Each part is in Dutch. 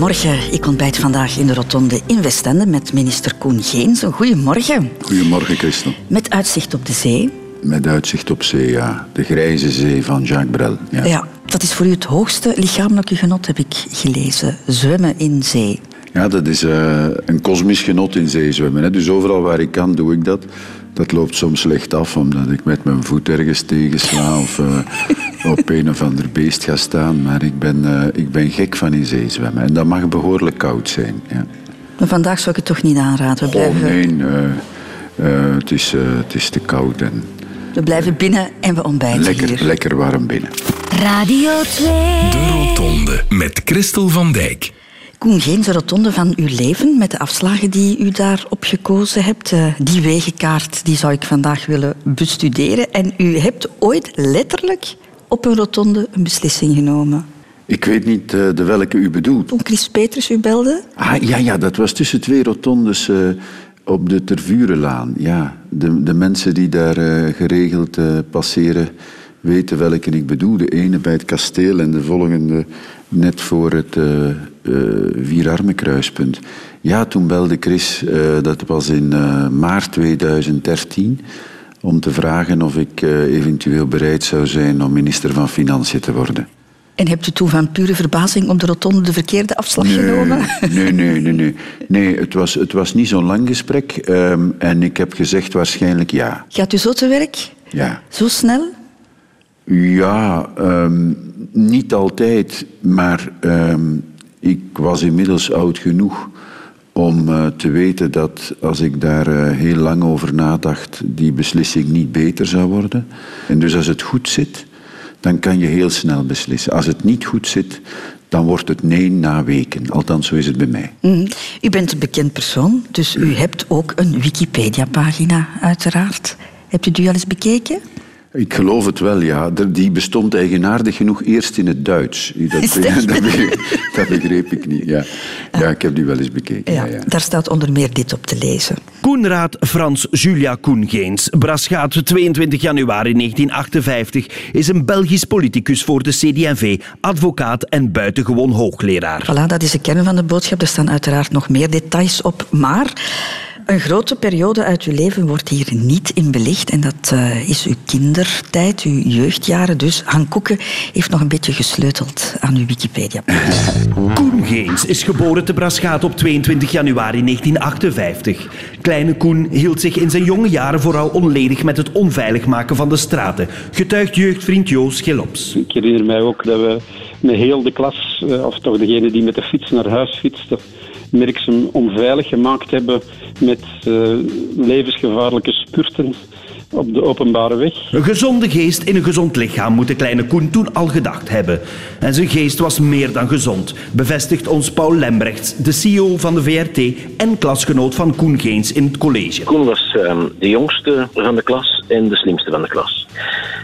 Goedemorgen. Ik ontbijt vandaag in de Rotonde in Westende met minister Koen Geens. Goedemorgen. Goedemorgen, Christel. Met uitzicht op de zee. Met uitzicht op zee, ja. De grijze zee van Jacques Brel. Ja. ja, dat is voor u het hoogste lichamelijke genot, heb ik gelezen. Zwemmen in zee. Ja, dat is uh, een kosmisch genot in zee zwemmen. Hè. Dus overal waar ik kan, doe ik dat. Dat loopt soms slecht af, omdat ik met mijn voet ergens tegensla of uh, op een of ander beest ga staan. Maar ik ben, uh, ik ben gek van in zee zwemmen. En dat mag behoorlijk koud zijn. Ja. Maar vandaag zou ik het toch niet aanraden? We blijven... Oh nee, het, is, het is te koud. En, we blijven binnen en we ontbijten lekker, hier. Lekker warm binnen. Radio 2. De Rotonde met Christel van Dijk. Koen, geen rotonde van uw leven met de afslagen die u daarop gekozen hebt. Eh, die wegenkaart die zou ik vandaag willen bestuderen. En u hebt ooit letterlijk op een rotonde een beslissing genomen. Ik weet niet uh, de welke u bedoelt. Toen Chris Peters u belde? Ah, ja, ja, dat was tussen twee rotondes uh, op de Tervurenlaan. Ja, de, de mensen die daar geregeld passeren weten welke ik bedoel. De ene bij het kasteel en de volgende net voor het uh, Vierarmenkruispunt. Ja, toen belde Chris, uh, dat was in maart 2013, om te vragen of ik eventueel bereid zou zijn om minister van Financiën te worden. En hebt u toen van pure verbazing op de rotonde de verkeerde afslag nee, genomen? Nee, nee, nee. Nee, nee het, was, het was niet zo'n lang gesprek. Um, en ik heb gezegd waarschijnlijk ja. Gaat u zo te werk? Ja. Zo snel? Ja, um, niet altijd, maar um, ik was inmiddels oud genoeg om uh, te weten dat als ik daar uh, heel lang over nadacht, die beslissing niet beter zou worden. En dus als het goed zit, dan kan je heel snel beslissen. Als het niet goed zit, dan wordt het nee na weken. Althans, zo is het bij mij. Mm. U bent een bekend persoon, dus u hebt ook een Wikipedia-pagina, uiteraard. Hebt u die al eens bekeken? Ik geloof het wel, ja. Die bestond eigenaardig genoeg eerst in het Duits. Dat, dat, begreep, dat begreep, ik niet. Ja. ja, ik heb die wel eens bekeken. Ja, ja, ja. Daar staat onder meer dit op te lezen. Koenraad Frans Julia Koengeens, Braschaat, 22 januari 1958, is een Belgisch politicus voor de CD&V, advocaat en buitengewoon hoogleraar. Voilà, dat is de kern van de boodschap. Er staan uiteraard nog meer details op, maar... Een grote periode uit uw leven wordt hier niet in belicht. En dat uh, is uw kindertijd, uw jeugdjaren. Dus Han Koeken heeft nog een beetje gesleuteld aan uw Wikipedia. Koen Geens is geboren te Braschaat op 22 januari 1958. Kleine Koen hield zich in zijn jonge jaren vooral onledig met het onveilig maken van de straten. Getuigt jeugdvriend Joost Gelops. Ik herinner mij ook dat we met heel de klas, of toch degene die met de fiets naar huis fietste, merkzaam onveilig gemaakt hebben met uh, levensgevaarlijke spurten op de openbare weg. Een gezonde geest in een gezond lichaam moet de kleine Koen toen al gedacht hebben. En zijn geest was meer dan gezond, bevestigt ons Paul Lembrechts, de CEO van de VRT en klasgenoot van Koen Geens in het college. Koen was uh, de jongste van de klas en de slimste van de klas.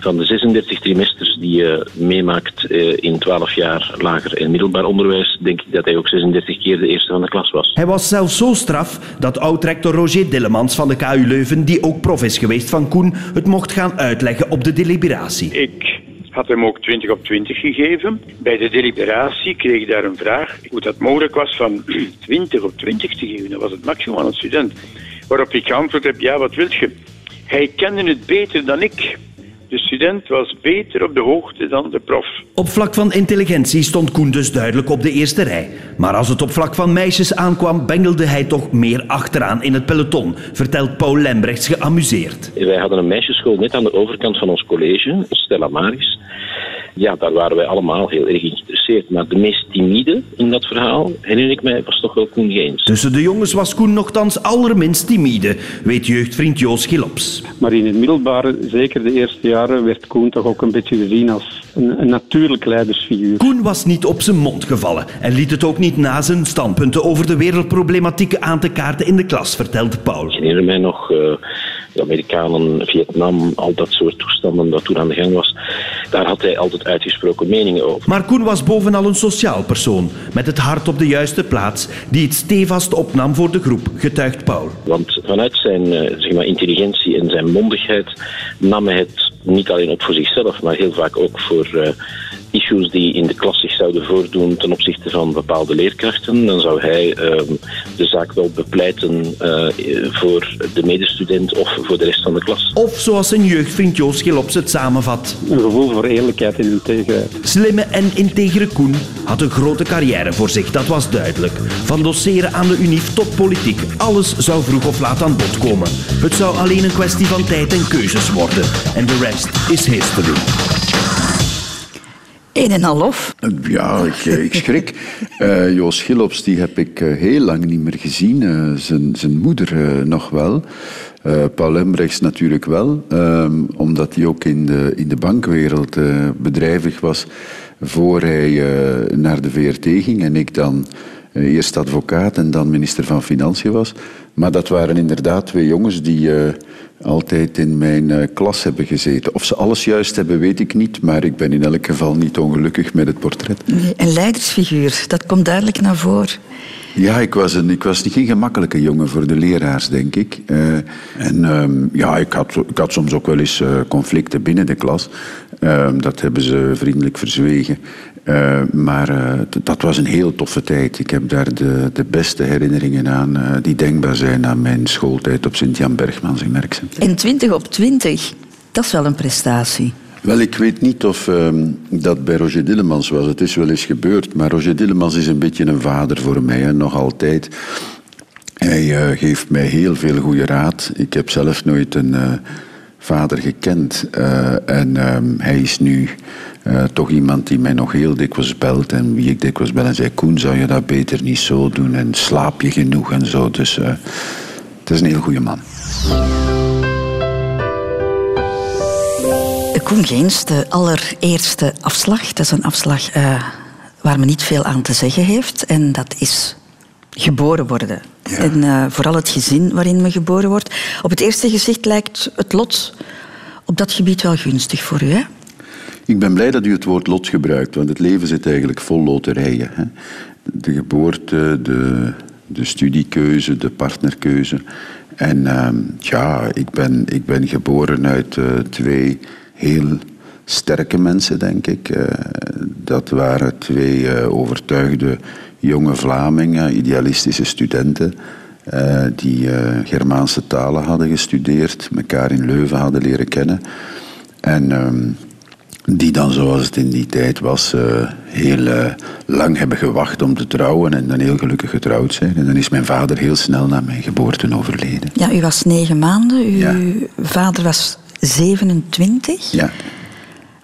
Van de 36 trimesters die je meemaakt uh, in 12 jaar lager en middelbaar onderwijs, denk ik dat hij ook 36 keer de eerste van de klas was. Hij was zelfs zo straf dat oud-rector Roger Dillemans van de KU Leuven, die ook prof is geweest van Koen, het mocht gaan uitleggen op de deliberatie. Ik had hem ook 20 op 20 gegeven. Bij de deliberatie kreeg ik daar een vraag hoe dat mogelijk was van 20 op 20 te geven. Dat was het maximum aan een student. Waarop ik geantwoord heb, ja, wat wil je? Hij kende het beter dan ik. De student was beter op de hoogte dan de prof. Op vlak van intelligentie stond Koen dus duidelijk op de eerste rij. Maar als het op vlak van meisjes aankwam, bengelde hij toch meer achteraan in het peloton, vertelt Paul Lembrechts geamuseerd. Wij hadden een meisjesschool net aan de overkant van ons college, Stella Maris. Ja, daar waren wij allemaal heel erg in geïnteresseerd. Maar de meest timide in dat verhaal, herinner ik mij, was toch wel Koen Geens. Tussen de jongens was Koen nogthans allerminst timide, weet jeugdvriend Joost Gilops. Maar in het middelbare, zeker de eerste jaren, werd Koen toch ook een beetje gezien als een, een natuurlijk leidersfiguur. Koen was niet op zijn mond gevallen en liet het ook niet na zijn standpunten over de wereldproblematieken aan te kaarten in de klas, vertelt Paul. Ik herinner mij nog... Uh, de Amerikanen, Vietnam, al dat soort toestanden dat toen aan de gang was. Daar had hij altijd uitgesproken meningen over. Maar Koen was bovenal een sociaal persoon, met het hart op de juiste plaats, die het stevast opnam voor de groep, getuigt Paul. Want vanuit zijn zeg maar, intelligentie en zijn mondigheid nam hij het niet alleen op voor zichzelf, maar heel vaak ook voor uh, issues die in de klas zich zouden voordoen ten opzichte van bepaalde leerkrachten, dan zou hij ehm, de zaak wel bepleiten uh, voor de medestudent of voor de rest van de klas. Of zoals zijn jeugdvriend Joost Gilops het samenvat. Een gevoel voor eerlijkheid en integriteit. Slimme en integere Koen had een grote carrière voor zich, dat was duidelijk. Van doseren aan de UNIF tot politiek, alles zou vroeg of laat aan bod komen. Het zou alleen een kwestie van tijd en keuzes worden. En de rest is history. Een en al lof. Ja, ik, ik schrik. Uh, Joost Gilops die heb ik uh, heel lang niet meer gezien. Zijn, zijn moeder nog wel. Paul Embrechts natuurlijk wel. Ehm, omdat hij ook in de, in de bankwereld bedrijvig was voor hij naar de VRT ging. En ik dan eerst advocaat en dan minister van Financiën was. Maar dat waren inderdaad twee jongens die altijd in mijn uh, klas hebben gezeten. Of ze alles juist hebben, weet ik niet, maar ik ben in elk geval niet ongelukkig met het portret. Nee, een leidersfiguur, dat komt duidelijk naar voren. Ja, ik was, een, ik was niet geen gemakkelijke jongen voor de leraars, denk ik. Uh, en uh, ja, ik had, ik had soms ook wel eens uh, conflicten binnen de klas. Ehm, dat hebben ze vriendelijk verzwegen. Uh, maar uh, dat was een heel toffe tijd. Ik heb daar de, de beste herinneringen aan uh, die denkbaar zijn aan mijn schooltijd op Sint-Jan Bergmans in Merksem. En 20 op 20, dat is wel een prestatie. Wel, ik weet niet of ehm, dat bij Roger Dillemans was. Het is wel eens gebeurd, maar Roger Dillemans is een beetje een vader voor mij, hè, nog altijd. Hij geeft mij heel veel goede raad. Ik heb zelf nooit een vader gekend. en ehm, hij is nu uh, toch iemand die mij nog heel dikwijls belt en wie ik dikwijls bel en zei: Koen, zou je dat beter niet zo doen en slaap je genoeg en zo. Dus uh, het is een heel goede man. Koen Geens, de allereerste afslag. Dat is een afslag uh, waar men niet veel aan te zeggen heeft. En dat is geboren worden. Ja. En uh, vooral het gezin waarin men geboren wordt. Op het eerste gezicht lijkt het lot op dat gebied wel gunstig voor u, hè? Ik ben blij dat u het woord lot gebruikt, want het leven zit eigenlijk vol loterijen. Hè? De geboorte, de, de studiekeuze, de partnerkeuze. En uh, ja, ik ben, ik ben geboren uit uh, twee heel sterke mensen, denk ik. Uh, dat waren twee eh, overtuigde jonge Vlamingen, idealistische studenten. die Germaanse talen hadden gestudeerd, elkaar in Leuven hadden leren kennen. En ehm, die dan, zoals het in die tijd was, uh, heel uh, lang hebben gewacht om te trouwen en dan heel gelukkig getrouwd zijn. En dan is mijn vader heel snel na mijn geboorte overleden. Ja, u was negen maanden, uw ja. vader was 27. Ja.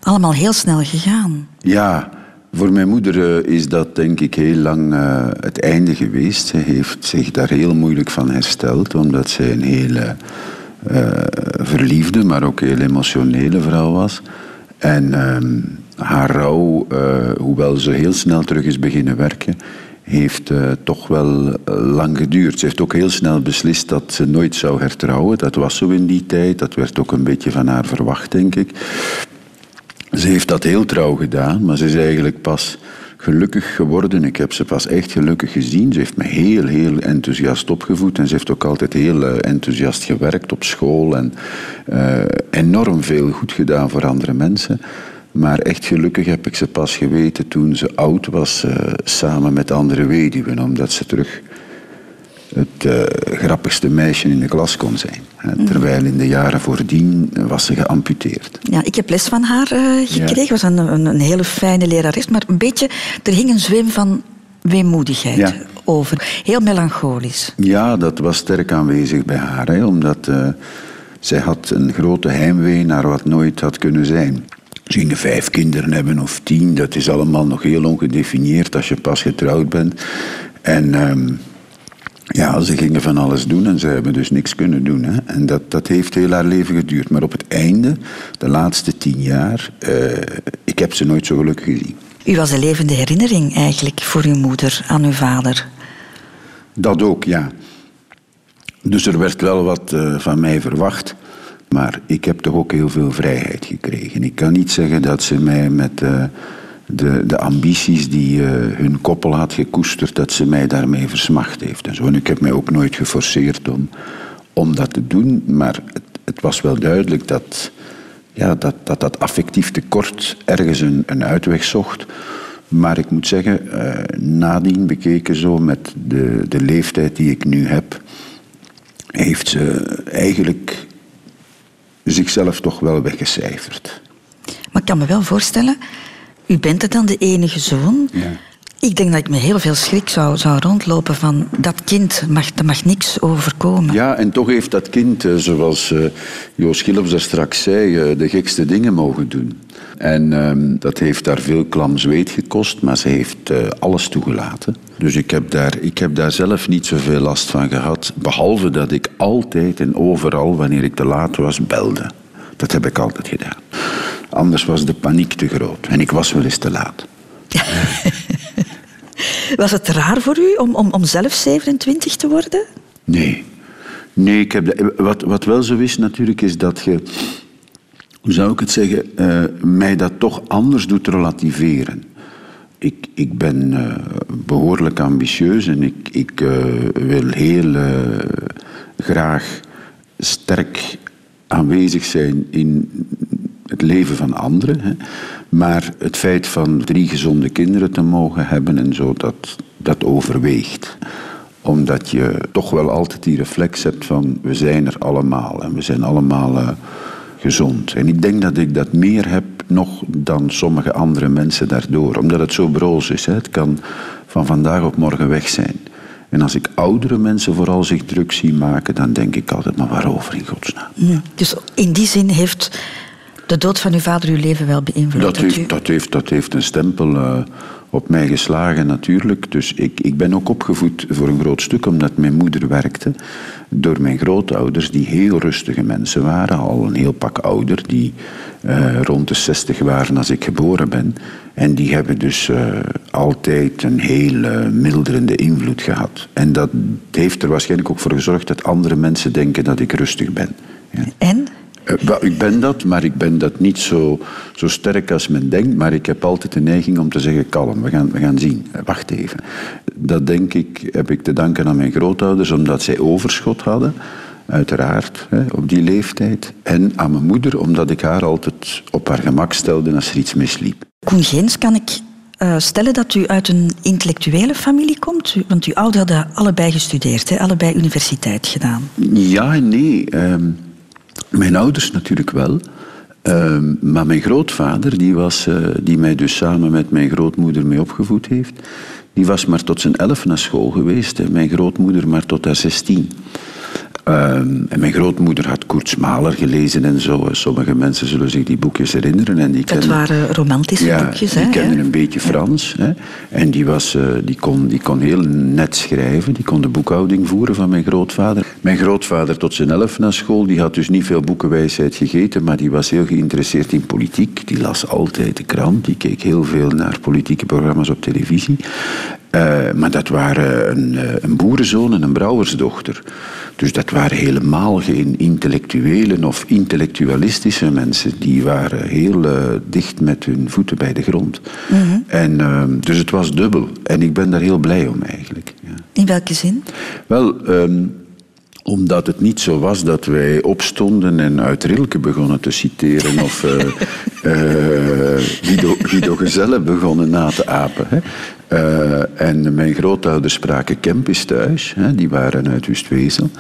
Allemaal heel snel gegaan. Ja, voor mijn moeder uh, is dat denk ik heel lang het einde geweest. Ze heeft zich daar heel moeilijk van hersteld, omdat zij een hele verliefde, maar ook heel emotionele vrouw was. En uh, haar rouw, uh, hoewel ze heel snel terug is beginnen werken, heeft uh, toch wel uh, lang geduurd. Ze heeft ook heel snel beslist dat ze nooit zou hertrouwen. Dat was zo in die tijd. Dat werd ook een beetje van haar verwacht, denk ik. Ze heeft dat heel trouw gedaan, maar ze is eigenlijk pas gelukkig geworden. Ik heb ze pas echt gelukkig gezien. Ze heeft me heel, heel enthousiast opgevoed. En ze heeft ook altijd heel uh, enthousiast gewerkt op school. En uh, enorm veel goed gedaan voor andere mensen. Maar echt gelukkig heb ik ze pas geweten toen ze oud was, uh, samen met andere weduwen. Omdat ze terug het uh, grappigste meisje in de klas kon zijn. Hè, terwijl in de jaren voordien was ze geamputeerd. Ja, ik heb les van haar uh, gekregen. Ja. was een, een, een, hele fijne lerares. Maar een beetje, er hing een zweem van weemoedigheid ja. over. Heel melancholisch. Ja, dat was sterk aanwezig bij haar. Hè, omdat uh, zij had een grote heimwee naar wat nooit had kunnen zijn. Ze gingen vijf kinderen hebben of tien. Dat is allemaal nog heel ongedefinieerd als je pas getrouwd bent. En... Um, ja, ze gingen van alles doen en ze hebben dus niks kunnen doen. Hè. En dat, dat heeft heel haar leven geduurd. Maar op het einde, de laatste tien jaar, uh, ik heb ze nooit zo gelukkig gezien. U was een levende herinnering eigenlijk voor uw moeder aan uw vader. Dat ook, ja. Dus er werd wel wat uh, van mij verwacht. Maar ik heb toch ook heel veel vrijheid gekregen. Ik kan niet zeggen dat ze mij met... Uh, de, de ambities die uh, hun koppel had gekoesterd, dat ze mij daarmee versmacht heeft. En, zo. ik heb mij ook nooit geforceerd om, om dat te doen, maar het, het was wel duidelijk dat, ja, dat, dat dat affectief tekort ergens een, een uitweg zocht. Maar ik moet zeggen, uh, nadien bekeken zo met de, de leeftijd die ik nu heb, heeft ze eigenlijk zichzelf toch wel weggecijferd. Maar ik kan me wel voorstellen, u bent het dan de enige zoon. Ja. Ik denk dat ik me heel veel schrik zou, zou rondlopen van dat kind, mag, er mag niks overkomen. Ja, en toch heeft dat kind, eh, zoals uh, Joost Schillops daar straks zei, uh, de gekste dingen mogen doen. En uh, dat heeft daar veel klam zweet gekost, maar ze heeft alles toegelaten. Dus ik heb, daar, ik heb daar zelf niet zoveel last van gehad. Behalve dat ik altijd en overal, wanneer ik te laat was, belde. Dat heb ik altijd gedaan. Anders was de paniek te groot. En ik was wel eens te laat. Was het raar voor u om, om, om zelf 27 te worden? Nee. Nee, ik heb de, wat, wat wel zo is natuurlijk, is dat je, hoe zou ik het zeggen, uh, mij dat toch anders doet relativeren. Ik, ik ben uh, behoorlijk ambitieus en ik, ik uh, wil heel graag sterk aanwezig zijn in het leven van anderen. Hè. Maar het feit van drie gezonde kinderen te mogen hebben en zo, dat, dat overweegt. Omdat je toch wel altijd die reflex hebt van we zijn er allemaal en we zijn allemaal uh, gezond. En ik denk dat ik dat meer heb nog dan sommige andere mensen daardoor. Omdat het zo broos is. Hè. Het kan van vandaag op morgen weg zijn. En als ik oudere mensen vooral zich druk zie maken, dan denk ik altijd, maar waarover in godsnaam? Ja, dus in die zin heeft de dood van uw vader uw leven wel beïnvloed? Dat, heeft, u... dat, heeft, dat heeft een stempel uh, op mij geslagen natuurlijk. Dus ik, ik ben ook opgevoed voor een groot stuk omdat mijn moeder werkte. Door mijn grootouders, die heel rustige mensen waren. Al een heel pak ouder, die uh, rond de 60 waren als ik geboren ben. En die hebben dus uh, altijd een heel milderende invloed gehad. En dat heeft er waarschijnlijk ook voor gezorgd dat andere mensen denken dat ik rustig ben. Ja. En? Uh, ik ben dat, maar ik ben dat niet zo, zo sterk als men denkt. Maar ik heb altijd de neiging om te zeggen: kalm, we gaan, we gaan zien. Uh, wacht even. Dat denk ik, heb ik te danken aan mijn grootouders, omdat zij overschot hadden. Uiteraard, hè, op die leeftijd. En aan mijn moeder, omdat ik haar altijd op haar gemak stelde als er iets misliep. Koen Geens, kan ik uh, stellen dat u uit een intellectuele familie komt? Want uw ouders hadden allebei gestudeerd, hè? allebei universiteit gedaan. Ja en nee. Um, mijn ouders natuurlijk wel. Uh, maar mijn grootvader, die, was, uh, die mij dus samen met mijn grootmoeder mee opgevoed heeft, die was maar tot zijn elf naar school geweest. En mijn grootmoeder maar tot haar zestien. Um, en mijn grootmoeder had Koert Smaler gelezen en zo. Sommige mensen zullen zich die boekjes herinneren. En die dat waren romantische ja, boekjes, die hè? kenden een beetje Frans. Hè? En die, was, uh, die, kon, die kon heel net schrijven. Die kon de boekhouding voeren van mijn grootvader. Mijn grootvader tot zijn elf naar school. Die had dus niet veel boekenwijsheid gegeten, maar die was heel geïnteresseerd in politiek. Die las altijd de krant. Die keek heel veel naar politieke programma's op televisie. Uh, maar dat waren een, een boerenzoon en een brouwersdochter. Dus dat waren helemaal geen intellectuelen of intellectualistische mensen. Die waren heel uh, dicht met hun voeten bij de grond. -hmm. en, uh, dus het was dubbel. En ik ben daar heel blij om eigenlijk. Ja. In welke zin? Wel, um, omdat het niet zo was dat wij opstonden en uit Rilke begonnen te citeren of uh, uh, Guido, Guido Gezelle begonnen na te apen. Hè. Uh, en mijn grootouders spraken Kempis thuis, hè, die waren uit Wustwezel.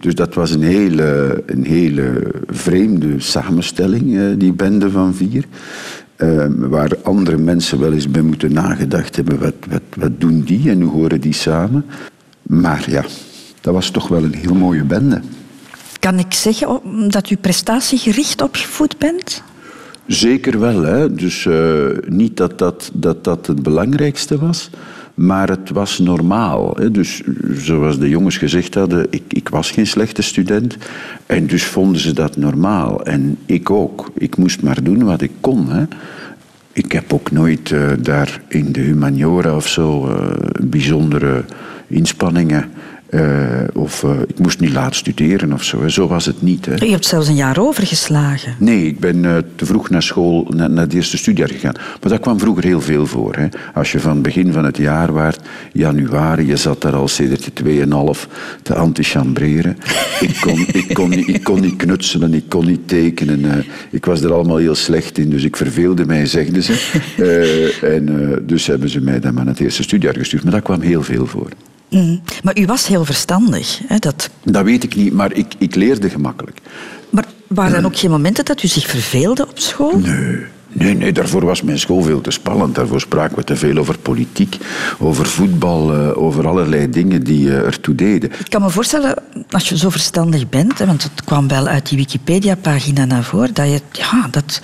dus dat was een hele, een hele vreemde samenstelling, die bende van vier. waar andere mensen wel eens bij moeten nagedacht hebben, wat, wat, wat doen die en hoe horen die samen? Maar ja, dat was toch wel een heel mooie bende. Kan ik zeggen dat u prestatiegericht opgevoed bent? Zeker wel. Hè? Dus uh, niet dat dat, dat dat het belangrijkste was, maar het was normaal. Hè? Dus zoals de jongens gezegd hadden, ik, ik was geen slechte student. En dus vonden ze dat normaal. En ik ook. Ik moest maar doen wat ik kon. Hè? Ik heb ook nooit uh, daar in de humaniora of zo uh, bijzondere inspanningen Eh, of eh, ik moest niet laat studeren of zo. Zo was het niet. Hè. Je hebt zelfs een jaar overgeslagen. Nee, ik ben eh, te vroeg naar school, naar, naar het eerste studiejaar gegaan. Maar dat kwam vroeger heel veel voor. Hè. Als je van begin van het jaar waart, januari, je zat daar al sedert je tweeënhalf te antichambreren. ik, kon, ik, kon niet, ik kon niet knutselen, ik kon niet tekenen. ik was er allemaal heel slecht in, dus ik verveelde mij, zegden ze. en dus hebben ze mij dan maar naar het eerste studiejaar gestuurd. Maar dat kwam heel veel voor. Mm. Maar u was heel verstandig. Hè? Dat... dat weet ik niet, maar ik, ik leerde gemakkelijk. Maar waren er ook geen momenten dat u zich verveelde op school? Nee. Nee, nee, daarvoor was mijn school veel te spannend. Daarvoor spraken we te veel over politiek, over voetbal, eh, over allerlei dingen die uh, ertoe deden. Ik kan me voorstellen, als je zo verstandig bent, want het kwam wel uit die Wikipedia-pagina naar voren, dat, je, ja, dat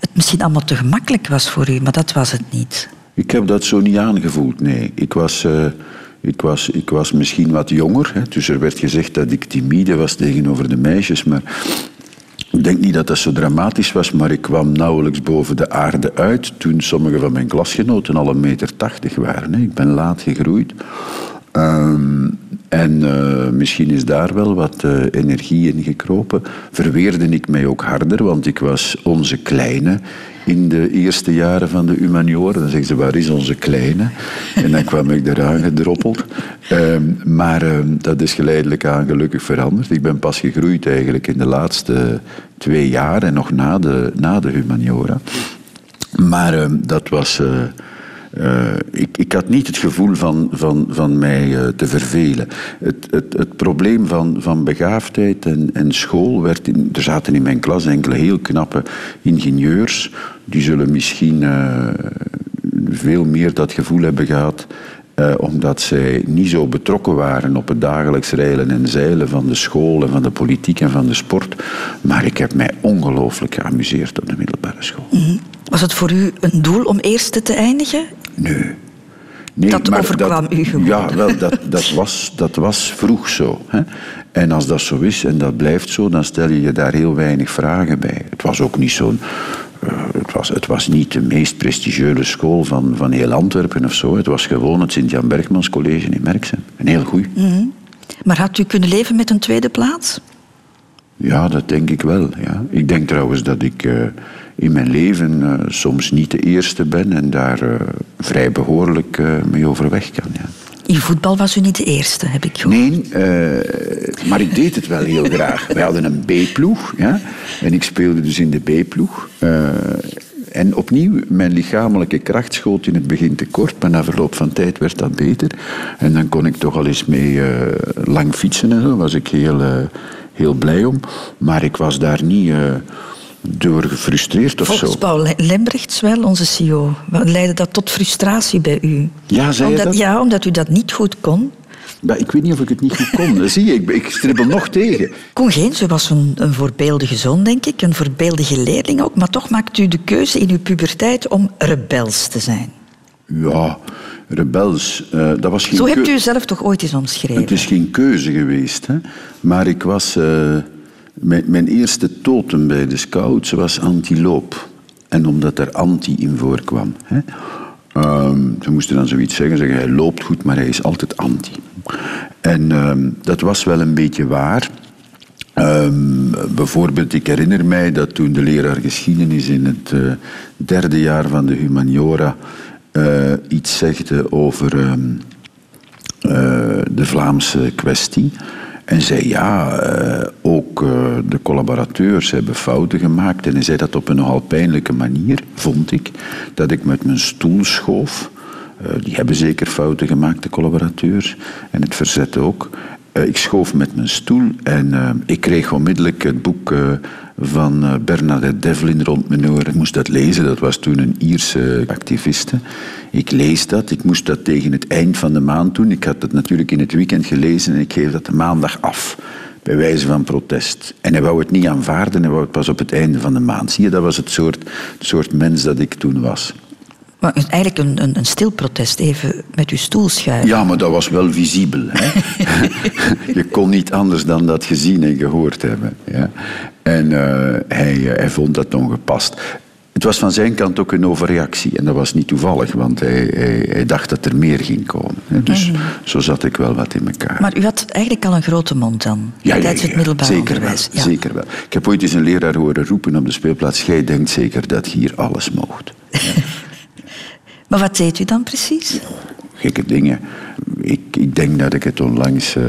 het misschien allemaal te gemakkelijk was voor u, maar dat was het niet. Ik heb dat zo niet aangevoeld, nee. Ik was... Uh, ik was, ik was misschien wat jonger, hè, dus er werd gezegd dat ik timide was tegenover de meisjes, maar ik denk niet dat dat zo dramatisch was, maar ik kwam nauwelijks boven de aarde uit toen sommige van mijn klasgenoten al een meter tachtig waren. Hè. Ik ben laat gegroeid. Um, en uh, misschien is daar wel wat uh, energie in gekropen. Verweerde ik mij ook harder, want ik was onze kleine in de eerste jaren van de humaniora. Dan zeggen ze, waar is onze kleine? En dan kwam ik eraan gedroppeld. Um, maar um, dat is geleidelijk aan gelukkig veranderd. Ik ben pas gegroeid eigenlijk in de laatste twee jaar en nog na de, na de humaniora. Maar um, dat was... Uh, uh, ik, ik, had niet het gevoel van, van, van mij uh, te vervelen. Het, het, het, probleem van, van begaafdheid en, en school werd... In, er zaten in mijn klas enkele heel knappe ingenieurs. Die zullen misschien uh, veel meer dat gevoel hebben gehad... omdat zij niet zo betrokken waren op het dagelijks rijlen en zeilen van de school en van de politiek en van de sport. Maar ik heb mij ongelooflijk geamuseerd op de middelbare school. -hmm. Was het voor u een doel om eerste te eindigen? Nee. nee dat overkwam dat, u gewoon? Ja, wel, dat, dat, was, dat was vroeg zo. Hè. En als dat zo is en dat blijft zo, dan stel je je daar heel weinig vragen bij. Het was ook niet zo'n... Uh, het, was, het was niet de meest prestigieuze school van, van heel Antwerpen of zo. Het was gewoon het Sint-Jan Bergmans College in Merksem. Een heel goed. Mm -hmm. Maar had u kunnen leven met een tweede plaats? Ja, dat denk ik wel. Ja. Ik denk trouwens dat ik... Uh, in mijn leven uh, soms niet de eerste ben en daar uh, vrij behoorlijk uh, mee overweg kan. Ja. In voetbal was u niet de eerste, heb ik gehoord. Nee, maar ik deed het wel heel graag. Wij hadden een B-ploeg ja, en ik speelde dus in de B-ploeg. en opnieuw, mijn lichamelijke kracht schoot in het begin tekort, maar na verloop van tijd werd dat beter. En dan kon ik toch al eens mee lang fietsen en zo, was ik heel, heel blij om. Maar ik was daar niet door gefrustreerd of Volgens zo. Paul Lembrechts wel, onze CEO. Leidde dat tot frustratie bij u? Ja, zei omdat, dat? Ja, omdat u dat niet goed kon. Maar ik weet niet of ik het niet goed kon. Zie je, ik, ik stribbel nog tegen. Koen Geens, u was een, een voorbeeldige zoon, denk ik. Een voorbeeldige leerling ook. Maar toch maakt u de keuze in uw puberteit om rebels te zijn. Ja, rebels. Uh, dat was geen Zo hebt u zelf toch ooit eens omschreven? Het is geen keuze geweest. Hè? Maar ik was... Uh, mijn, mijn, eerste totem bij de scouts was antiloop. En omdat er anti in voorkwam. Hè? Um, ze moesten dan zoiets zeggen, zeggen, hij loopt goed, maar hij is altijd anti. En um, dat was wel een beetje waar. Um, bijvoorbeeld, ik herinner mij dat toen de leraar geschiedenis in het uh, derde jaar van de humaniora uh, iets zegde over uh, de Vlaamse kwestie. En zei ja, uh, ook uh, de collaborateurs hebben fouten gemaakt. En hij zei dat op een nogal pijnlijke manier, vond ik. Dat ik met mijn stoel schoof. Uh, die hebben zeker fouten gemaakt, de collaborateurs. En het verzet ook. ik schoof met mijn stoel en ik kreeg onmiddellijk het boek van Bernadette Devlin rond mijn. Ik moest dat lezen, dat was toen een Ierse activiste. Ik lees dat, ik moest dat tegen het eind van de maand doen. Ik had dat natuurlijk in het weekend gelezen en ik geef dat de maandag af. Bij wijze van protest. En hij wou het niet aanvaarden, hij wou het pas op het einde van de maand. Zie je, dat was het soort, het soort mens dat ik toen was. Maar eigenlijk een, een, een stil protest, even met uw stoel schuiven. Ja, maar dat was wel visibel. Hè? je kon niet anders dan dat gezien en gehoord hebben. Ja? En uh, hij, hij vond dat ongepast. Het was van zijn kant ook een overreactie. En dat was niet toevallig, want hij, hij, hij dacht dat er meer ging komen. Dus Mhm. zo zat ik wel wat in elkaar. Maar u had eigenlijk al een grote mond dan, Ja, ja, tijdens ja, het middelbaar zeker onderwijs. Wel, Zeker wel. Ik heb ooit eens een leraar horen roepen op de speelplaats: Jij denkt zeker dat je hier alles moogt. Maar wat deed u dan precies? Gekke dingen. Ik, ik denk dat ik het onlangs eh,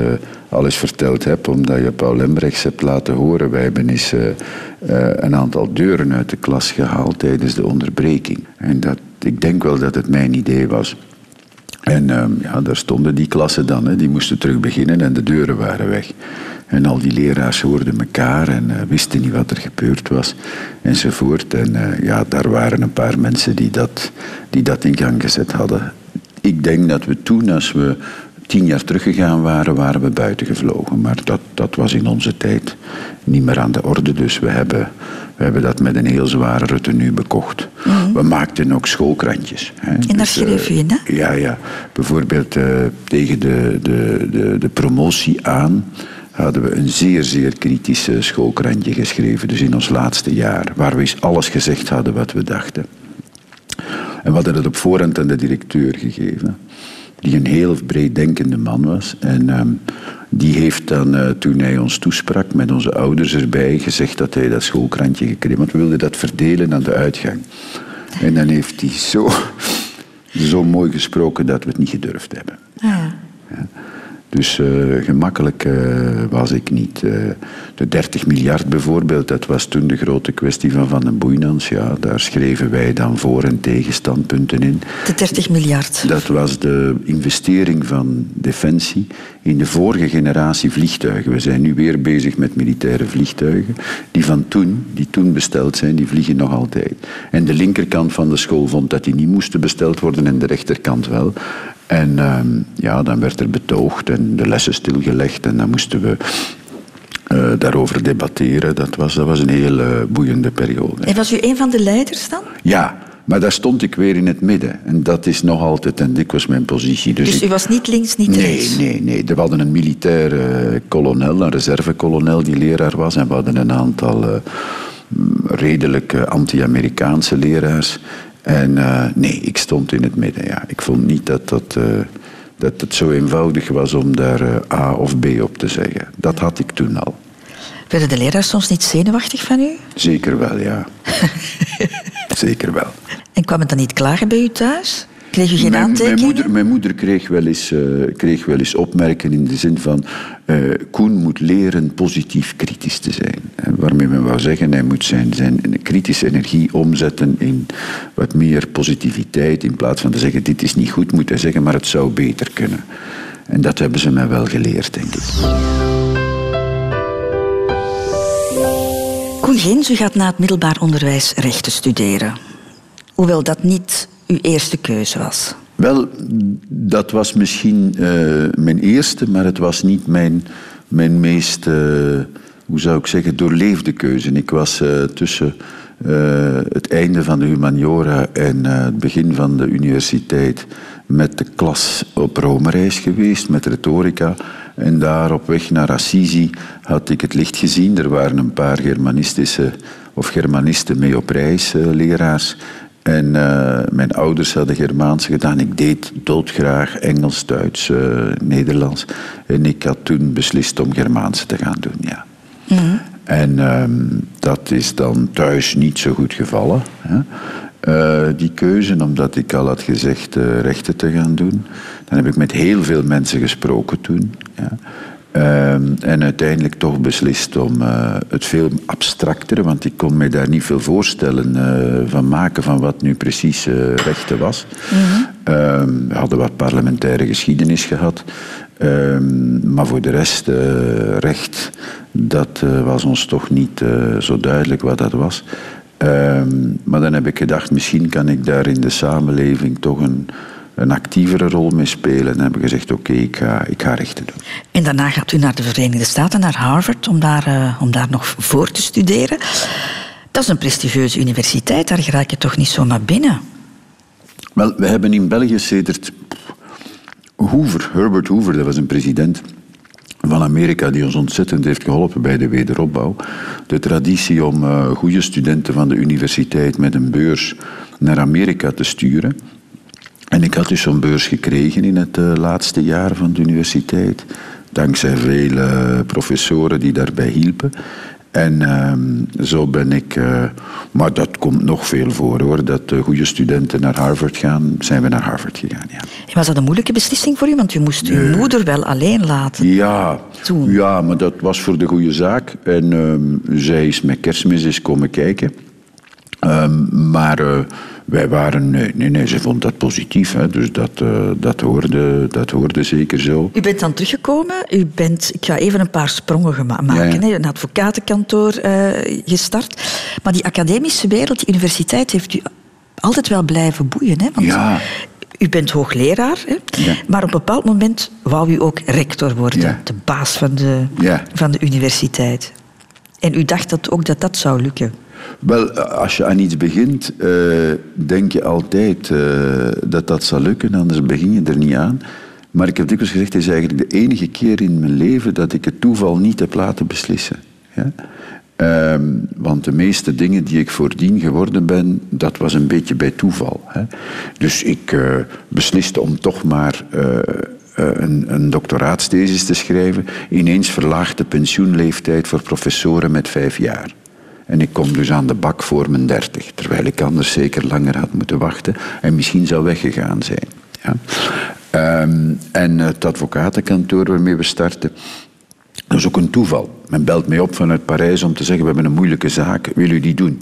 al eens verteld heb, omdat je Paul Lembrechts hebt laten horen. Wij hebben eens eh, eh, een aantal deuren uit de klas gehaald tijdens de onderbreking. En dat, ik denk wel dat het mijn idee was. En ehm, ja, daar stonden die klassen dan, hè, die moesten terug beginnen en de deuren waren weg. En al die leraars hoorden elkaar en eh, wisten niet wat er gebeurd was, enzovoort. En eh, ja, daar waren een paar mensen die dat, die dat in gang gezet hadden. Ik denk dat we toen, als we tien jaar teruggegaan waren, waren we buiten gevlogen. Maar dat, dat was in onze tijd niet meer aan de orde. Dus we hebben, we hebben dat met een heel zware retenue bekocht. We maakten ook schoolkrantjes. Hè. En daar Dus, eh, schreef u in, hè? ja, ja. Bijvoorbeeld eh, tegen de, de, de, de promotie aan hadden we een zeer, zeer kritische schoolkrantje geschreven. Dus in ons laatste jaar, waar we eens alles gezegd hadden wat we dachten. En we hadden het op voorhand aan de directeur gegeven, die een heel breed denkende man was. En ehm, die heeft dan, eh, toen hij ons toesprak, met onze ouders erbij, gezegd dat hij dat schoolkrantje gekregen Want we wilden dat verdelen aan de uitgang. En dan heeft hij zo, zo mooi gesproken dat we het niet gedurfd hebben. Ja. Dus eh, gemakkelijk eh, was ik niet. Eh, de 30 miljard bijvoorbeeld, dat was toen de grote kwestie van Van den Boeinans. Ja, daar schreven wij dan voor- en tegenstandpunten in. De 30 miljard. Dat was de investering van Defensie in de vorige generatie vliegtuigen. We zijn nu weer bezig met militaire vliegtuigen. Die van toen, die toen besteld zijn, die vliegen nog altijd. En de linkerkant van de school vond dat die niet moesten besteld worden en de rechterkant wel. En ehm, ja, dan werd er betoogd en de lessen stilgelegd en dan moesten we eh, daarover debatteren. Dat was, dat was een heel eh, boeiende periode. En was u een van de leiders dan? Ja, maar daar stond ik weer in het midden. En dat is nog altijd en dikwijls mijn positie. Dus, Dus ik- u was niet links, niet Nee, rechts? nee, nee. We hadden een militair kolonel, een reservekolonel die leraar was. En we hadden een aantal eh, redelijk anti-Amerikaanse leraars. En eh, nee, ik stond in het midden. Ja. Ik vond niet dat, dat, eh, dat het zo eenvoudig was om daar eh, A of B op te zeggen. Dat had ik toen al. Werden de leraars soms niet zenuwachtig van u? Zeker wel, ja. Zeker wel. En kwam het dan niet klagen bij u thuis? Kreeg u geen mijn, mijn, aantekeningen? moeder, mijn moeder kreeg wel eens, eh, kreeg wel eens opmerkingen in de zin van... eh, Koen moet leren positief kritisch te zijn. En waarmee men wou zeggen, hij moet zijn, zijn kritische energie omzetten in wat meer positiviteit. In plaats van te zeggen, dit is niet goed, moet hij zeggen, maar het zou beter kunnen. En dat hebben ze mij wel geleerd, denk ik. Koen Geens, u gaat na het middelbaar onderwijs rechten studeren. Hoewel dat niet eerste keuze was. Wel, dat was misschien eh, mijn eerste, maar het was niet mijn, mijn meest, eh, hoe zou ik zeggen, doorleefde keuze. Ik was eh, tussen het einde van de humaniora en het begin van de universiteit met de klas op Rome-reis geweest, met retorica. En daar op weg naar Assisi had ik het licht gezien. Er waren een paar Germanistische of Germanisten mee op reis, leraars. En eh, mijn ouders hadden Germaans gedaan. Ik deed doodgraag Engels, Duits, eh, Nederlands. En ik had toen beslist om Germaans te gaan doen, ja. En ehm, dat is dan thuis niet zo goed gevallen. Hè? Eh, die keuze, omdat ik al had gezegd rechten te gaan doen. Dan heb ik met heel veel mensen gesproken toen. Ja. Ehm, en uiteindelijk toch beslist om eh, het veel abstractere, want ik kon mij daar niet veel voorstellen eh, van maken van wat nu precies eh, rechten was. Ehm, we hadden wat parlementaire geschiedenis gehad. Ehm, maar voor de rest, recht, dat was ons toch niet zo duidelijk wat dat was. Maar dan heb ik gedacht, misschien kan ik daar in de samenleving toch een, een actievere rol mee spelen. En dan heb ik gezegd, oké, ik, ga, ik ga rechten doen. En daarna gaat u naar de Verenigde Staten, naar Harvard, om daar, eh, om daar nog voor te studeren. Dat is een prestigieuze universiteit, daar raak je toch niet zomaar binnen? Wel, we hebben in België sedert Hoover, Herbert Hoover, dat was een president, van Amerika die ons ontzettend heeft geholpen bij de wederopbouw. De traditie om uh, goede studenten van de universiteit met een beurs naar Amerika te sturen. En ik had dus zo'n beurs gekregen in het uh, laatste jaar van de universiteit. Dankzij vele professoren die daarbij hielpen. En uh, zo ben ik, uh, maar dat komt nog veel voor hoor, dat uh, goede studenten naar Harvard gaan, zijn we naar Harvard gegaan. Ja. Was dat een moeilijke beslissing voor u? Want u moest uw moeder wel alleen laten. Ja, Toen. ja, maar dat was voor de goede zaak. En uh, zij is met kerstmis eens komen kijken. maar wij waren, nee, nee, nee, ze vond dat positief. Hè, dus dat, uh, dat, hoorde, dat hoorde zeker zo. U bent dan teruggekomen. U bent, ik ga even een paar sprongen maken. Ja, ja. Een advocatenkantoor uh, gestart. Maar die academische wereld, die universiteit, heeft u altijd wel blijven boeien. Hè? Want ja. U bent hoogleraar, hè? Ja. maar op een bepaald moment wou u ook rector worden. Ja. De baas van de, van de universiteit. En u dacht dat ook dat dat zou lukken. Wel, als je aan iets begint, uh, denk je altijd uh, dat dat zal lukken, anders begin je er niet aan. Maar ik heb dikwijls gezegd, het is eigenlijk de enige keer in mijn leven dat ik het toeval niet heb laten beslissen. Ja? Um, want de meeste dingen die ik voordien geworden ben, dat was een beetje bij toeval. Hè? Dus ik uh, besliste om toch maar een, een doctoraatsthesis te schrijven. Ineens verlaagd de pensioenleeftijd voor professoren met vijf jaar. En ik kom dus aan de bak voor mijn dertig. Terwijl ik anders zeker langer had moeten wachten en misschien zou weggegaan zijn. Ja. Um, en het advocatenkantoor waarmee we starten, dat is ook een toeval. Men belt mij op vanuit Parijs om te zeggen: We hebben een moeilijke zaak, wil u die doen?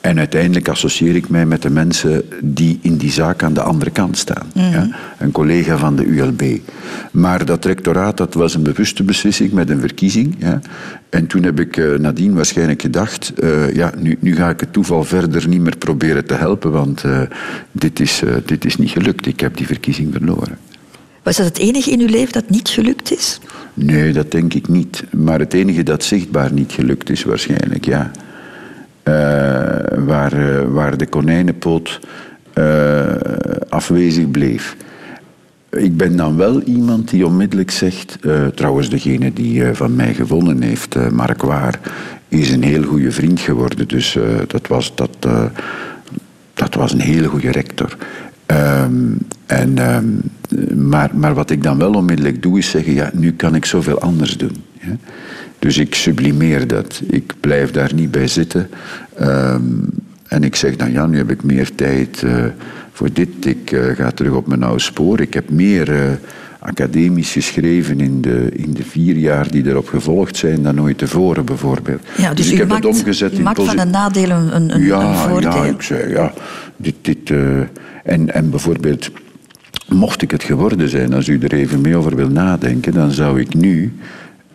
En uiteindelijk associeer ik mij met de mensen die in die zaak aan de andere kant staan. Mhm. Ja? Een collega van de ULB. Maar dat rectoraat dat was een bewuste beslissing met een verkiezing. Ja? En toen heb ik uh, nadien waarschijnlijk gedacht... Uh, ja, nu, nu ga ik het toeval verder niet meer proberen te helpen... want uh, dit, is, dit is niet gelukt. Ik heb die verkiezing verloren. Was dat het enige in uw leven dat niet gelukt is? Nee, dat denk ik niet. Maar het enige dat zichtbaar niet gelukt is waarschijnlijk, ja... Uh, waar, uh, waar de konijnenpoot uh, afwezig bleef. Ik ben dan wel iemand die onmiddellijk zegt, trouwens degene die van mij gewonnen heeft, Mark Waar, is een heel goede vriend geworden. Dus dat, was, dat, dat was een hele goede rector. Um, en, um, maar, maar wat ik dan wel onmiddellijk doe is zeggen, ja, nu kan ik zoveel anders doen. Dus ik sublimeer dat. Ik blijf daar niet bij zitten. Um, en ik zeg dan, ja, nu heb ik meer tijd uh, voor dit. Ik uh, ga terug op mijn oude spoor. Ik heb meer uh, academisch geschreven in de, in de vier jaar die erop gevolgd zijn dan ooit tevoren, bijvoorbeeld. Ja, dus, dus ik heb maakt, het omgezet u in maakt van een nadeel een, een, ja, een voordeel. Ja, ik zei, ja, dit... dit en, en bijvoorbeeld... Mocht ik het geworden zijn, als u er even mee over wil nadenken, dan zou ik nu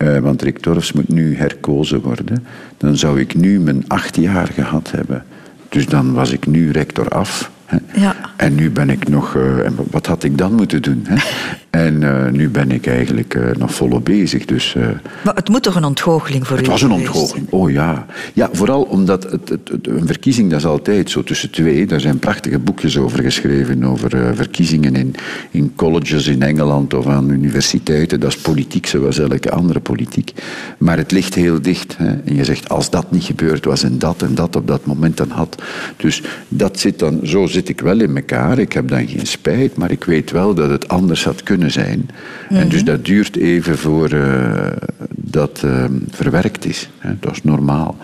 uh, want Rick moet nu herkozen worden, dan zou ik nu mijn acht jaar gehad hebben. Dus dan was ik nu rector af. Ja. En nu ben ik nog... Uh, en wat had ik dan moeten doen? Hè? en uh, nu ben ik eigenlijk nog volop bezig. Dus, maar het moet toch een ontgoocheling voor het u Het was een ontgoocheling, oh ja. Ja, vooral omdat het, het, het, een verkiezing, dat is altijd zo tussen twee. Daar zijn prachtige boekjes over geschreven, over verkiezingen in, in colleges in Engeland of aan universiteiten. Dat is politiek zoals elke andere politiek. Maar het ligt heel dicht. Hè? En je zegt, als dat niet gebeurd was en dat en dat op dat moment dan had. Dus dat zit dan, zo zit ik wel in elkaar. Ik heb dan geen spijt, maar ik weet wel dat het anders had kunnen zijn. En dus dat duurt even voor uh, dat uh, verwerkt is. Hè? Dat is normaal.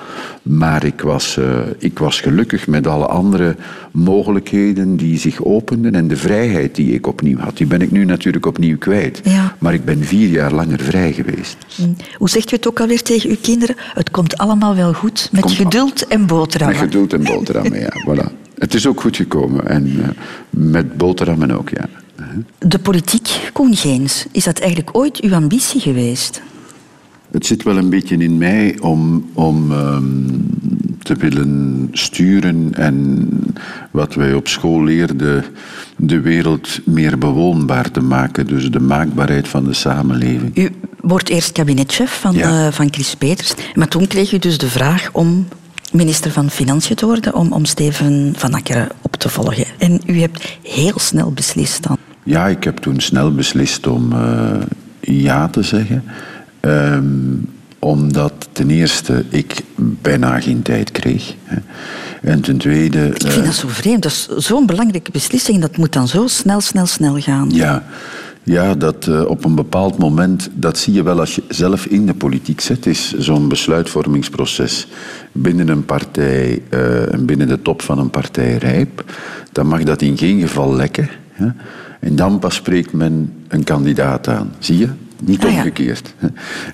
Maar ik was, uh, ik was gelukkig met alle andere mogelijkheden die zich openden en de vrijheid die ik opnieuw had. Die ben ik nu natuurlijk opnieuw kwijt. Ja. Maar ik ben vier jaar langer vrij geweest. Mm. Hoe zegt u het ook alweer tegen uw kinderen? Het komt allemaal wel goed, met Komt geduld en boterhammen. Met geduld en boterhammen, ja. Voilà. Het is ook goed gekomen. En uh, met boterhammen ook, ja. De politiek, Koen Geens, is dat eigenlijk ooit uw ambitie geweest? Het zit wel een beetje in mij om, om um, te willen sturen en wat wij op school leerden, de wereld meer bewoonbaar te maken. Dus de maakbaarheid van de samenleving. U wordt eerst kabinetchef van, Ja. uh, van Chris Peters, maar toen kreeg u dus de vraag om minister van Financiën te worden, om, om Steven van Akkeren op te volgen. En u hebt heel snel beslist dan. Ja, ik heb toen snel beslist om uh, ja te zeggen. Ehm, omdat ten eerste ik bijna geen tijd kreeg. Hè. En ten tweede... Ik vind eh, dat zo vreemd. Dat is zo'n belangrijke beslissing. Dat moet dan zo snel, snel, snel gaan. Ja, ja dat eh, op een bepaald moment, dat zie je wel als je zelf in de politiek zit, is zo'n besluitvormingsproces binnen een partij eh, en binnen de top van een partij rijp. Dan mag dat in geen geval lekken. Hè? En dan pas spreekt men een kandidaat aan. Zie je? Niet Ah, omgekeerd.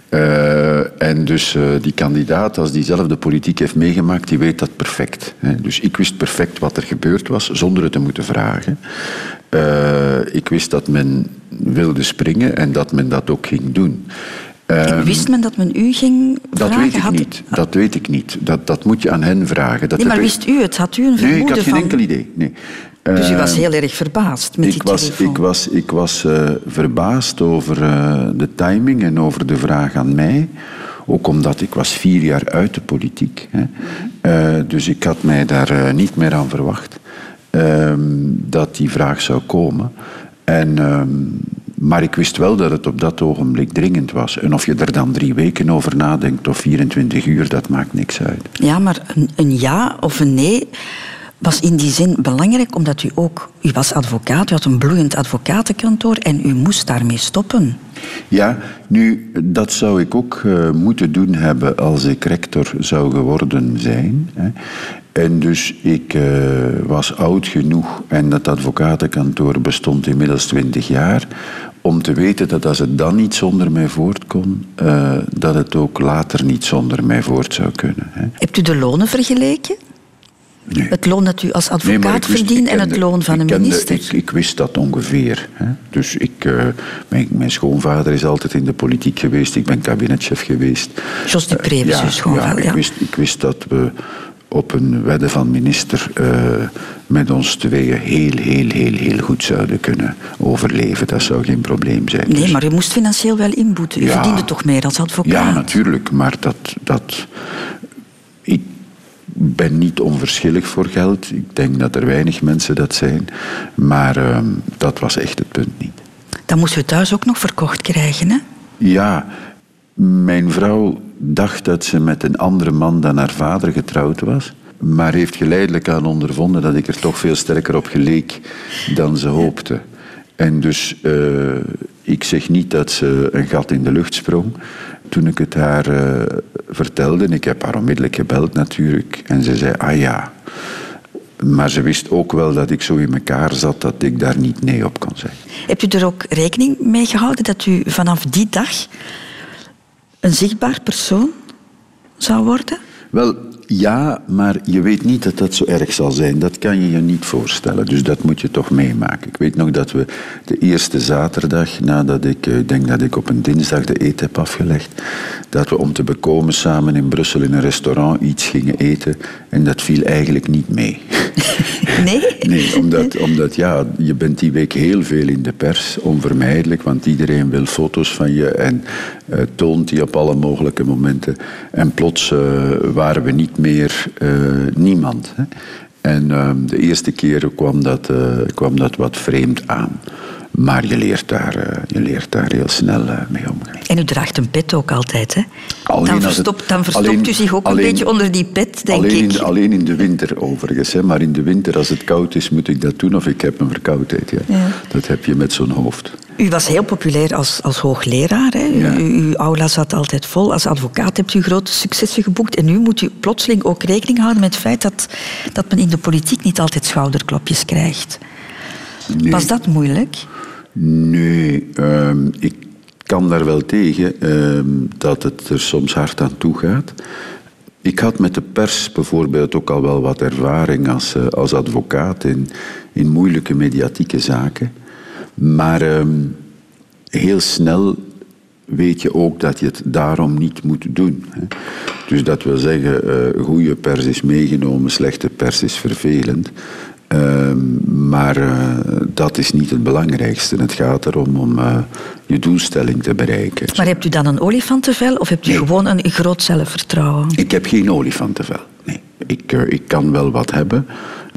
Eh, en dus eh, die kandidaat, als die zelf de politiek heeft meegemaakt, die weet dat perfect. hè. Dus ik wist perfect wat er gebeurd was, zonder het te moeten vragen. Ik wist dat men wilde springen en dat men dat ook ging doen. Eh, Wist men dat men u ging dat vragen? weet ik Had- niet. Dat weet ik niet. Dat, dat moet je aan hen vragen. Dat Nee, maar wist u het? Had u een Nee, vermoeden ik had geen van... enkel idee. Nee. Dus u was heel erg verbaasd met ik die was, telefoon. ik was, ik was eh, verbaasd over eh, de timing en over de vraag aan mij. Ook omdat ik was vier jaar uit de politiek. Hè. Eh, dus ik had mij daar niet meer aan verwacht ehm, dat die vraag zou komen. En, ehm, maar ik wist wel dat het op dat ogenblik dringend was. En of je er dan drie weken over nadenkt of 24 uur, dat maakt niks uit. Ja, maar een, een ja of een nee was in die zin belangrijk, omdat u ook... U was advocaat, u had een bloeiend advocatenkantoor en u moest daarmee stoppen. Ja, nu, dat zou ik ook eh, moeten doen hebben als ik rector zou geworden zijn. Hè. En dus ik eh, was oud genoeg en dat advocatenkantoor bestond inmiddels twintig jaar om te weten dat als het dan niet zonder mij voort kon, eh, dat het ook later niet zonder mij voort zou kunnen. Hè. Hebt u de lonen vergeleken? Nee. Het loon dat u als advocaat verdient en het loon van een minister? ik, ik wist dat ongeveer. Hè. Dus ik, eh, mijn, mijn schoonvader is altijd in de politiek geweest. Ik ben kabinetchef geweest. Jos Dupré was ja, uw schoonvader, Ja, ja. ik, wist, ik wist dat we op een wedde van minister eh, met ons tweeën heel, heel, heel, heel goed zouden kunnen overleven. Dat zou geen probleem zijn. Nee, Dus- maar u moest financieel wel inboeten. U Ja. verdiende toch meer als advocaat? ja, natuurlijk, maar dat, dat. Ik ben niet onverschillig voor geld. Ik denk dat er weinig mensen dat zijn. Maar ehm, dat was echt het punt niet. Dan moest u thuis ook nog verkocht krijgen, hè? Ja, mijn vrouw dacht dat ze met een andere man dan haar vader getrouwd was. Maar heeft geleidelijk aan ondervonden dat ik er toch veel sterker op geleek dan ze hoopte. En dus, eh, ik zeg niet dat ze een gat in de lucht sprong. Toen ik het haar eh, vertelde, en ik heb haar onmiddellijk gebeld natuurlijk, en ze zei, ah ja. Maar ze wist ook wel dat ik zo in elkaar zat dat ik daar niet nee op kon zeggen. Hebt u er ook rekening mee gehouden dat u vanaf die dag een zichtbaar persoon zou worden? Wel, ja, maar je weet niet dat dat zo erg zal zijn. Dat kan je je niet voorstellen. Dus dat moet je toch meemaken. Ik weet nog dat we de eerste zaterdag, nadat ik, eh, ik denk dat ik op een dinsdag de eten heb afgelegd, dat we om te bekomen samen in Brussel in een restaurant iets gingen eten. En dat viel eigenlijk niet mee. Nee? Nee, omdat, omdat ja, je bent die week heel veel in de pers, onvermijdelijk, want iedereen wil foto's van je en eh, toont die op alle mogelijke momenten. En plots eh, waren we niet meer eh, niemand. Hè. En ehm, de eerste keer kwam dat, eh, kwam dat wat vreemd aan. Maar je leert daar, eh, je leert daar heel snel eh, mee omgaan. En u draagt een pet ook altijd, hè? Alleen dan het- verstopt, dan verstopt alleen- u zich ook alleen- een beetje onder die pet, denk alleen, ik. In alleen in de winter overigens. Hè. Maar in de winter, als het koud is, moet ik dat doen of ik heb een verkoudheid. Ja. Ja. Dat heb je met zo'n hoofd. U was heel populair als, als hoogleraar. Hè? U- Ja. Uw aula zat altijd vol. Als advocaat hebt u grote successen geboekt. En nu moet u plotseling ook rekening houden met het feit dat, dat men in de politiek niet altijd schouderklopjes krijgt. Nee. Was dat moeilijk? Nee, ehm, ik kan daar wel tegen ehm, dat het er soms hard aan toe gaat. Ik had met de pers bijvoorbeeld ook al wel wat ervaring als, eh, als advocaat in, in moeilijke mediatieke zaken. Maar ehm, heel snel weet je ook dat je het daarom niet moet doen. Hè. Dus dat wil zeggen, eh goede pers is meegenomen, slechte pers is vervelend. Ehm, maar eh, dat is niet het belangrijkste. Het gaat erom om eh, je doelstelling te bereiken. Maar hebt u dan een olifantenvel of hebt u Nee. gewoon een groot zelfvertrouwen? Ik heb geen olifantenvel. Nee. Ik, eh, ik kan wel wat hebben,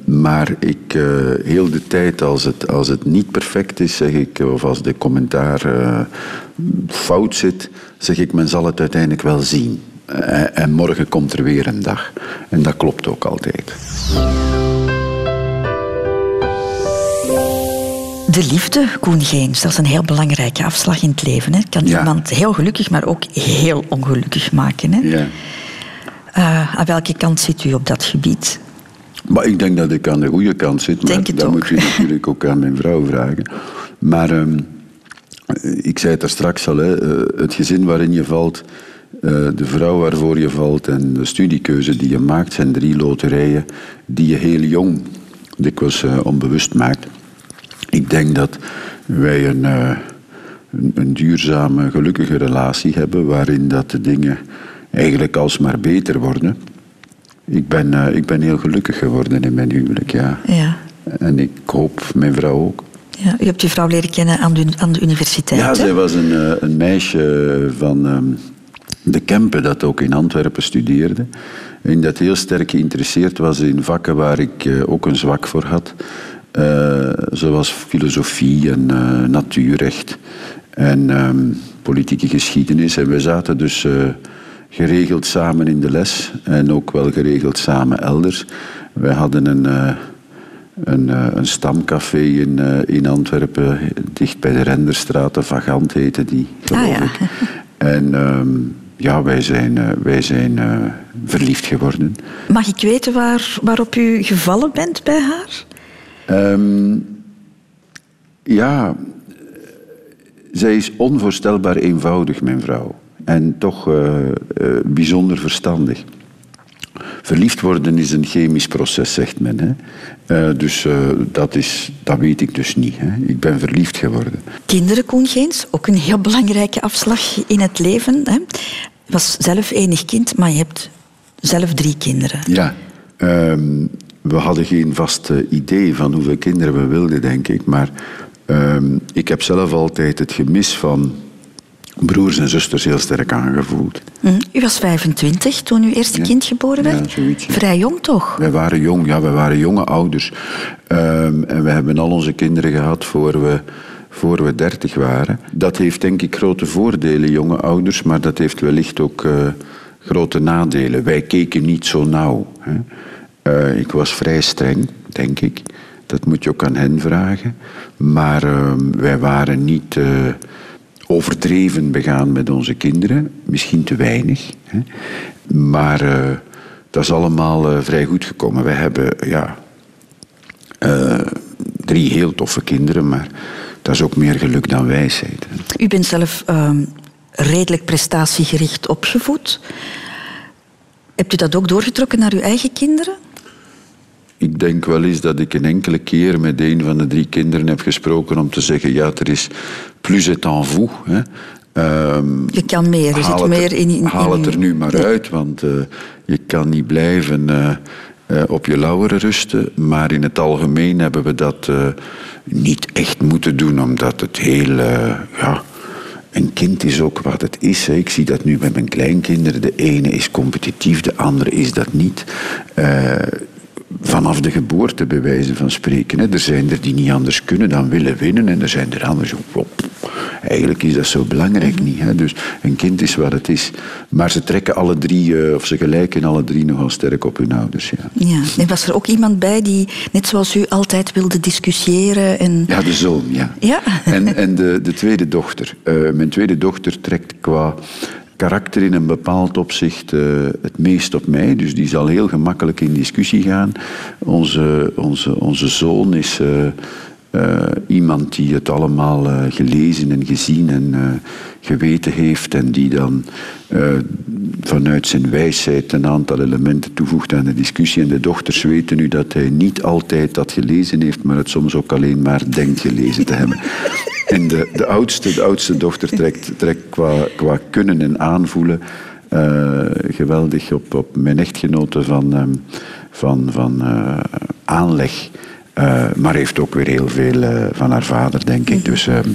Maar ik, heel de tijd, als het, als het niet perfect is, zeg ik, of als de commentaar fout zit, zeg ik, men zal het uiteindelijk wel zien. En morgen komt er weer een dag. En dat klopt ook altijd. De liefde, Koen Geens, dat is een heel belangrijke afslag in het leven. Hè. Het kan Ja. iemand heel gelukkig, maar ook heel ongelukkig maken. Hè. Ja. Eh, aan welke kant zit u op dat gebied? Maar ik denk dat ik aan de goede kant zit. Maar dat ook. moet je natuurlijk ook aan mijn vrouw vragen. Maar ehm, ik zei het er straks al, hè, eh, het gezin waarin je valt, eh, de vrouw waarvoor je valt en de studiekeuze die je maakt, zijn drie loterijen die je heel jong dikwijls onbewust maakt. Ik denk dat wij een, eh, een, een duurzame, gelukkige relatie hebben waarin dat de dingen eigenlijk alsmaar beter worden. Ik ben, eh, ik ben heel gelukkig geworden in mijn huwelijk, ja. Ja. En ik hoop mijn vrouw ook. Ja, u hebt uw vrouw leren kennen aan de, aan de universiteit. Ja, hè? zij was een, eh, een meisje van ehm, de Kempen dat ook in Antwerpen studeerde. En dat heel sterk geïnteresseerd was in vakken waar ik ook een zwak voor had. Eh, zoals filosofie en eh, natuurrecht en ehm, politieke geschiedenis. En we zaten dus eh, geregeld samen in de les en ook wel geregeld samen elders. Wij hadden een... een, een stamcafé in, in Antwerpen, dicht bij de Renderstraat, de Vagant heette die, geloof Ah, ja. ik. En ehm, ja, wij zijn, wij zijn verliefd geworden. Mag ik weten waar, waarop u gevallen bent bij haar? Ehm, ja, zij is onvoorstelbaar eenvoudig, mijn vrouw. En toch eh, eh, bijzonder verstandig. Verliefd worden is een chemisch proces, zegt men. Hè? Eh, dus dat, is, dat weet ik dus niet. Hè? Ik ben verliefd geworden. Kinderen, Koen Geens, ook een heel belangrijke afslag in het leven. Hè? Je was zelf enig kind, maar je hebt zelf drie kinderen. Ja, ehm, we hadden geen vast idee van hoeveel kinderen we wilden, denk ik. Maar ehm, ik heb zelf altijd het gemis van broers en zusters heel sterk aangevoeld. Hm, U was 25 toen uw eerste Ja. kind geboren werd. Ja. Vrij jong toch? Wij waren jong, ja, we waren jonge ouders. Ehm, en we hebben al onze kinderen gehad voor we, voor we dertig waren. Dat heeft denk ik grote voordelen, jonge ouders, maar dat heeft wellicht ook eh, grote nadelen. Wij keken niet zo nauw. Hè. Eh, ik was vrij streng, denk ik. Dat moet je ook aan hen vragen. Maar ehm, wij waren niet eh, overdreven begaan met onze kinderen. Misschien te weinig. Hè. Maar eh, dat is allemaal vrij goed gekomen. Wij hebben ja, drie heel toffe kinderen, maar dat is ook meer geluk dan wijsheid. U bent zelf ehm, redelijk prestatiegericht opgevoed. Hebt u dat ook doorgetrokken naar uw eigen kinderen? Ik denk wel eens dat ik een enkele keer met een van de drie kinderen heb gesproken om te zeggen, ja, er is plus et en vous. Hè. Ehm, Je kan meer, er zit het meer er- in... in Haal het er nu maar Ja. uit, want eh, je kan niet blijven eh, eh, op je lauweren rusten. Maar in het algemeen hebben we dat niet echt moeten doen, omdat het heel... ja, een kind is ook wat het is. Hè. Ik zie dat nu bij mijn kleinkinderen. De ene is competitief, de andere is dat niet. Vanaf de geboorte, bij wijze van spreken. Hè. Er zijn er die niet anders kunnen dan willen winnen. En er zijn er die zo... Eigenlijk is dat zo belangrijk niet. Hè. Dus een kind is wat het is. Maar ze trekken alle drie, eh, of ze gelijken alle drie nogal sterk op hun ouders. Ja, Ja. En was er ook iemand bij die, net zoals u, altijd wilde discussiëren? En... ja de zoon, ja. Ja. En, en de, de tweede dochter. Eh, mijn tweede dochter trekt qua karakter in een bepaald opzicht eh, het meest op mij. Dus die zal heel gemakkelijk in discussie gaan. Onze, onze, onze zoon is eh, eh, iemand die het allemaal gelezen en gezien en geweten heeft. En die dan vanuit zijn wijsheid een aantal elementen toevoegt aan de discussie. En de dochters weten nu dat hij niet altijd dat gelezen heeft, maar het soms ook alleen maar denkt gelezen te hebben. En de, de, oudste, de oudste dochter trekt, trekt qua, qua kunnen en aanvoelen eh, geweldig op, op mijn echtgenote van, ehm, van, van eh, aanleg. Eh, maar heeft ook weer heel veel van haar vader, denk ik. Dus ehm,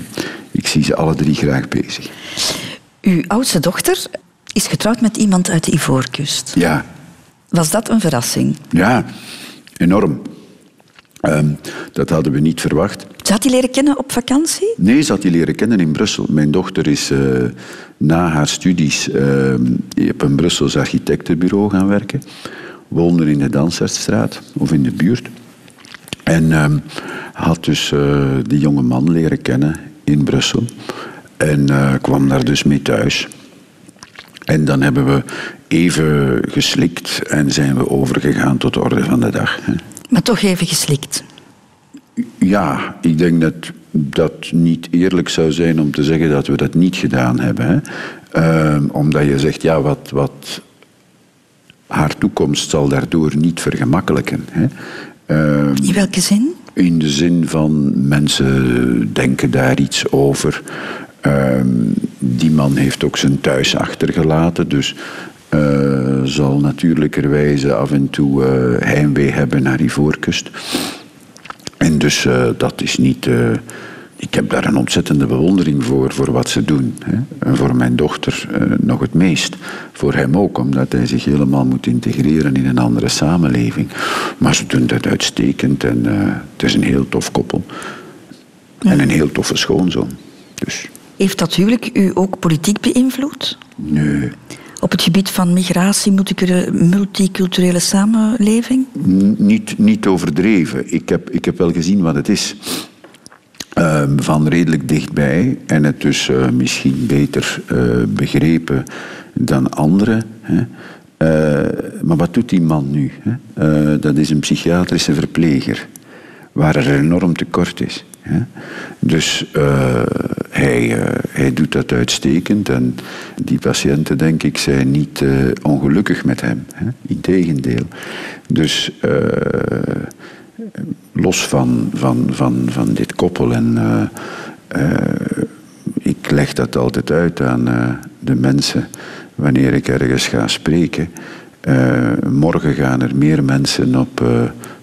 ik zie ze alle drie graag bezig. Uw oudste dochter is getrouwd met iemand uit de Ivoorkust. Ja, Was dat een verrassing? ja, enorm. Ehm, dat hadden we niet verwacht. Had die leren kennen op vakantie? Nee, had die leren kennen in Brussel. Mijn dochter is eh, na haar studies uh, op een Brussels architectenbureau gaan werken. Woonde in de Dansertstraat of in de buurt. En ehm, had dus uh, die jonge man leren kennen in Brussel. En uh, kwam daar dus mee thuis. En dan hebben we even geslikt en zijn we overgegaan tot de orde van de dag. Maar toch even geslikt. Ja, ik denk dat dat niet eerlijk zou zijn om te zeggen dat we dat niet gedaan hebben. Hè. Uh, omdat je zegt, ja, wat, wat haar toekomst zal daardoor niet vergemakkelijken. Hè. Uh, In welke zin? In de zin van mensen denken daar iets over. Uh, die man heeft ook zijn thuis achtergelaten, dus zal natuurlijkerwijze af en toe uh, heimwee hebben naar die voorkust. En dus uh, dat is niet. ik heb daar een ontzettende bewondering voor, voor wat ze doen. Hè. En voor mijn dochter nog het meest. Voor hem ook, omdat hij zich helemaal moet integreren in een andere samenleving. Maar ze doen dat uitstekend en het is een heel tof koppel. Ja. En een heel toffe schoonzoon. Dus. Heeft dat huwelijk u ook politiek beïnvloed? Nee. Op het gebied van migratie, multiculturele samenleving? Niet, niet overdreven. Ik heb, ik heb wel gezien wat het is. Uh, van redelijk dichtbij en het dus uh, misschien beter uh, begrepen dan anderen. Hè. maar wat doet die man nu? Hè? dat is een psychiatrische verpleger, waar er enorm tekort is. Dus uh, hij, uh, hij doet dat uitstekend en die patiënten, denk ik, zijn niet uh, ongelukkig met hem. Hè? Integendeel. Dus los van, van, van, van dit koppel en ik leg dat altijd uit aan de mensen wanneer ik ergens ga spreken. morgen gaan er meer mensen op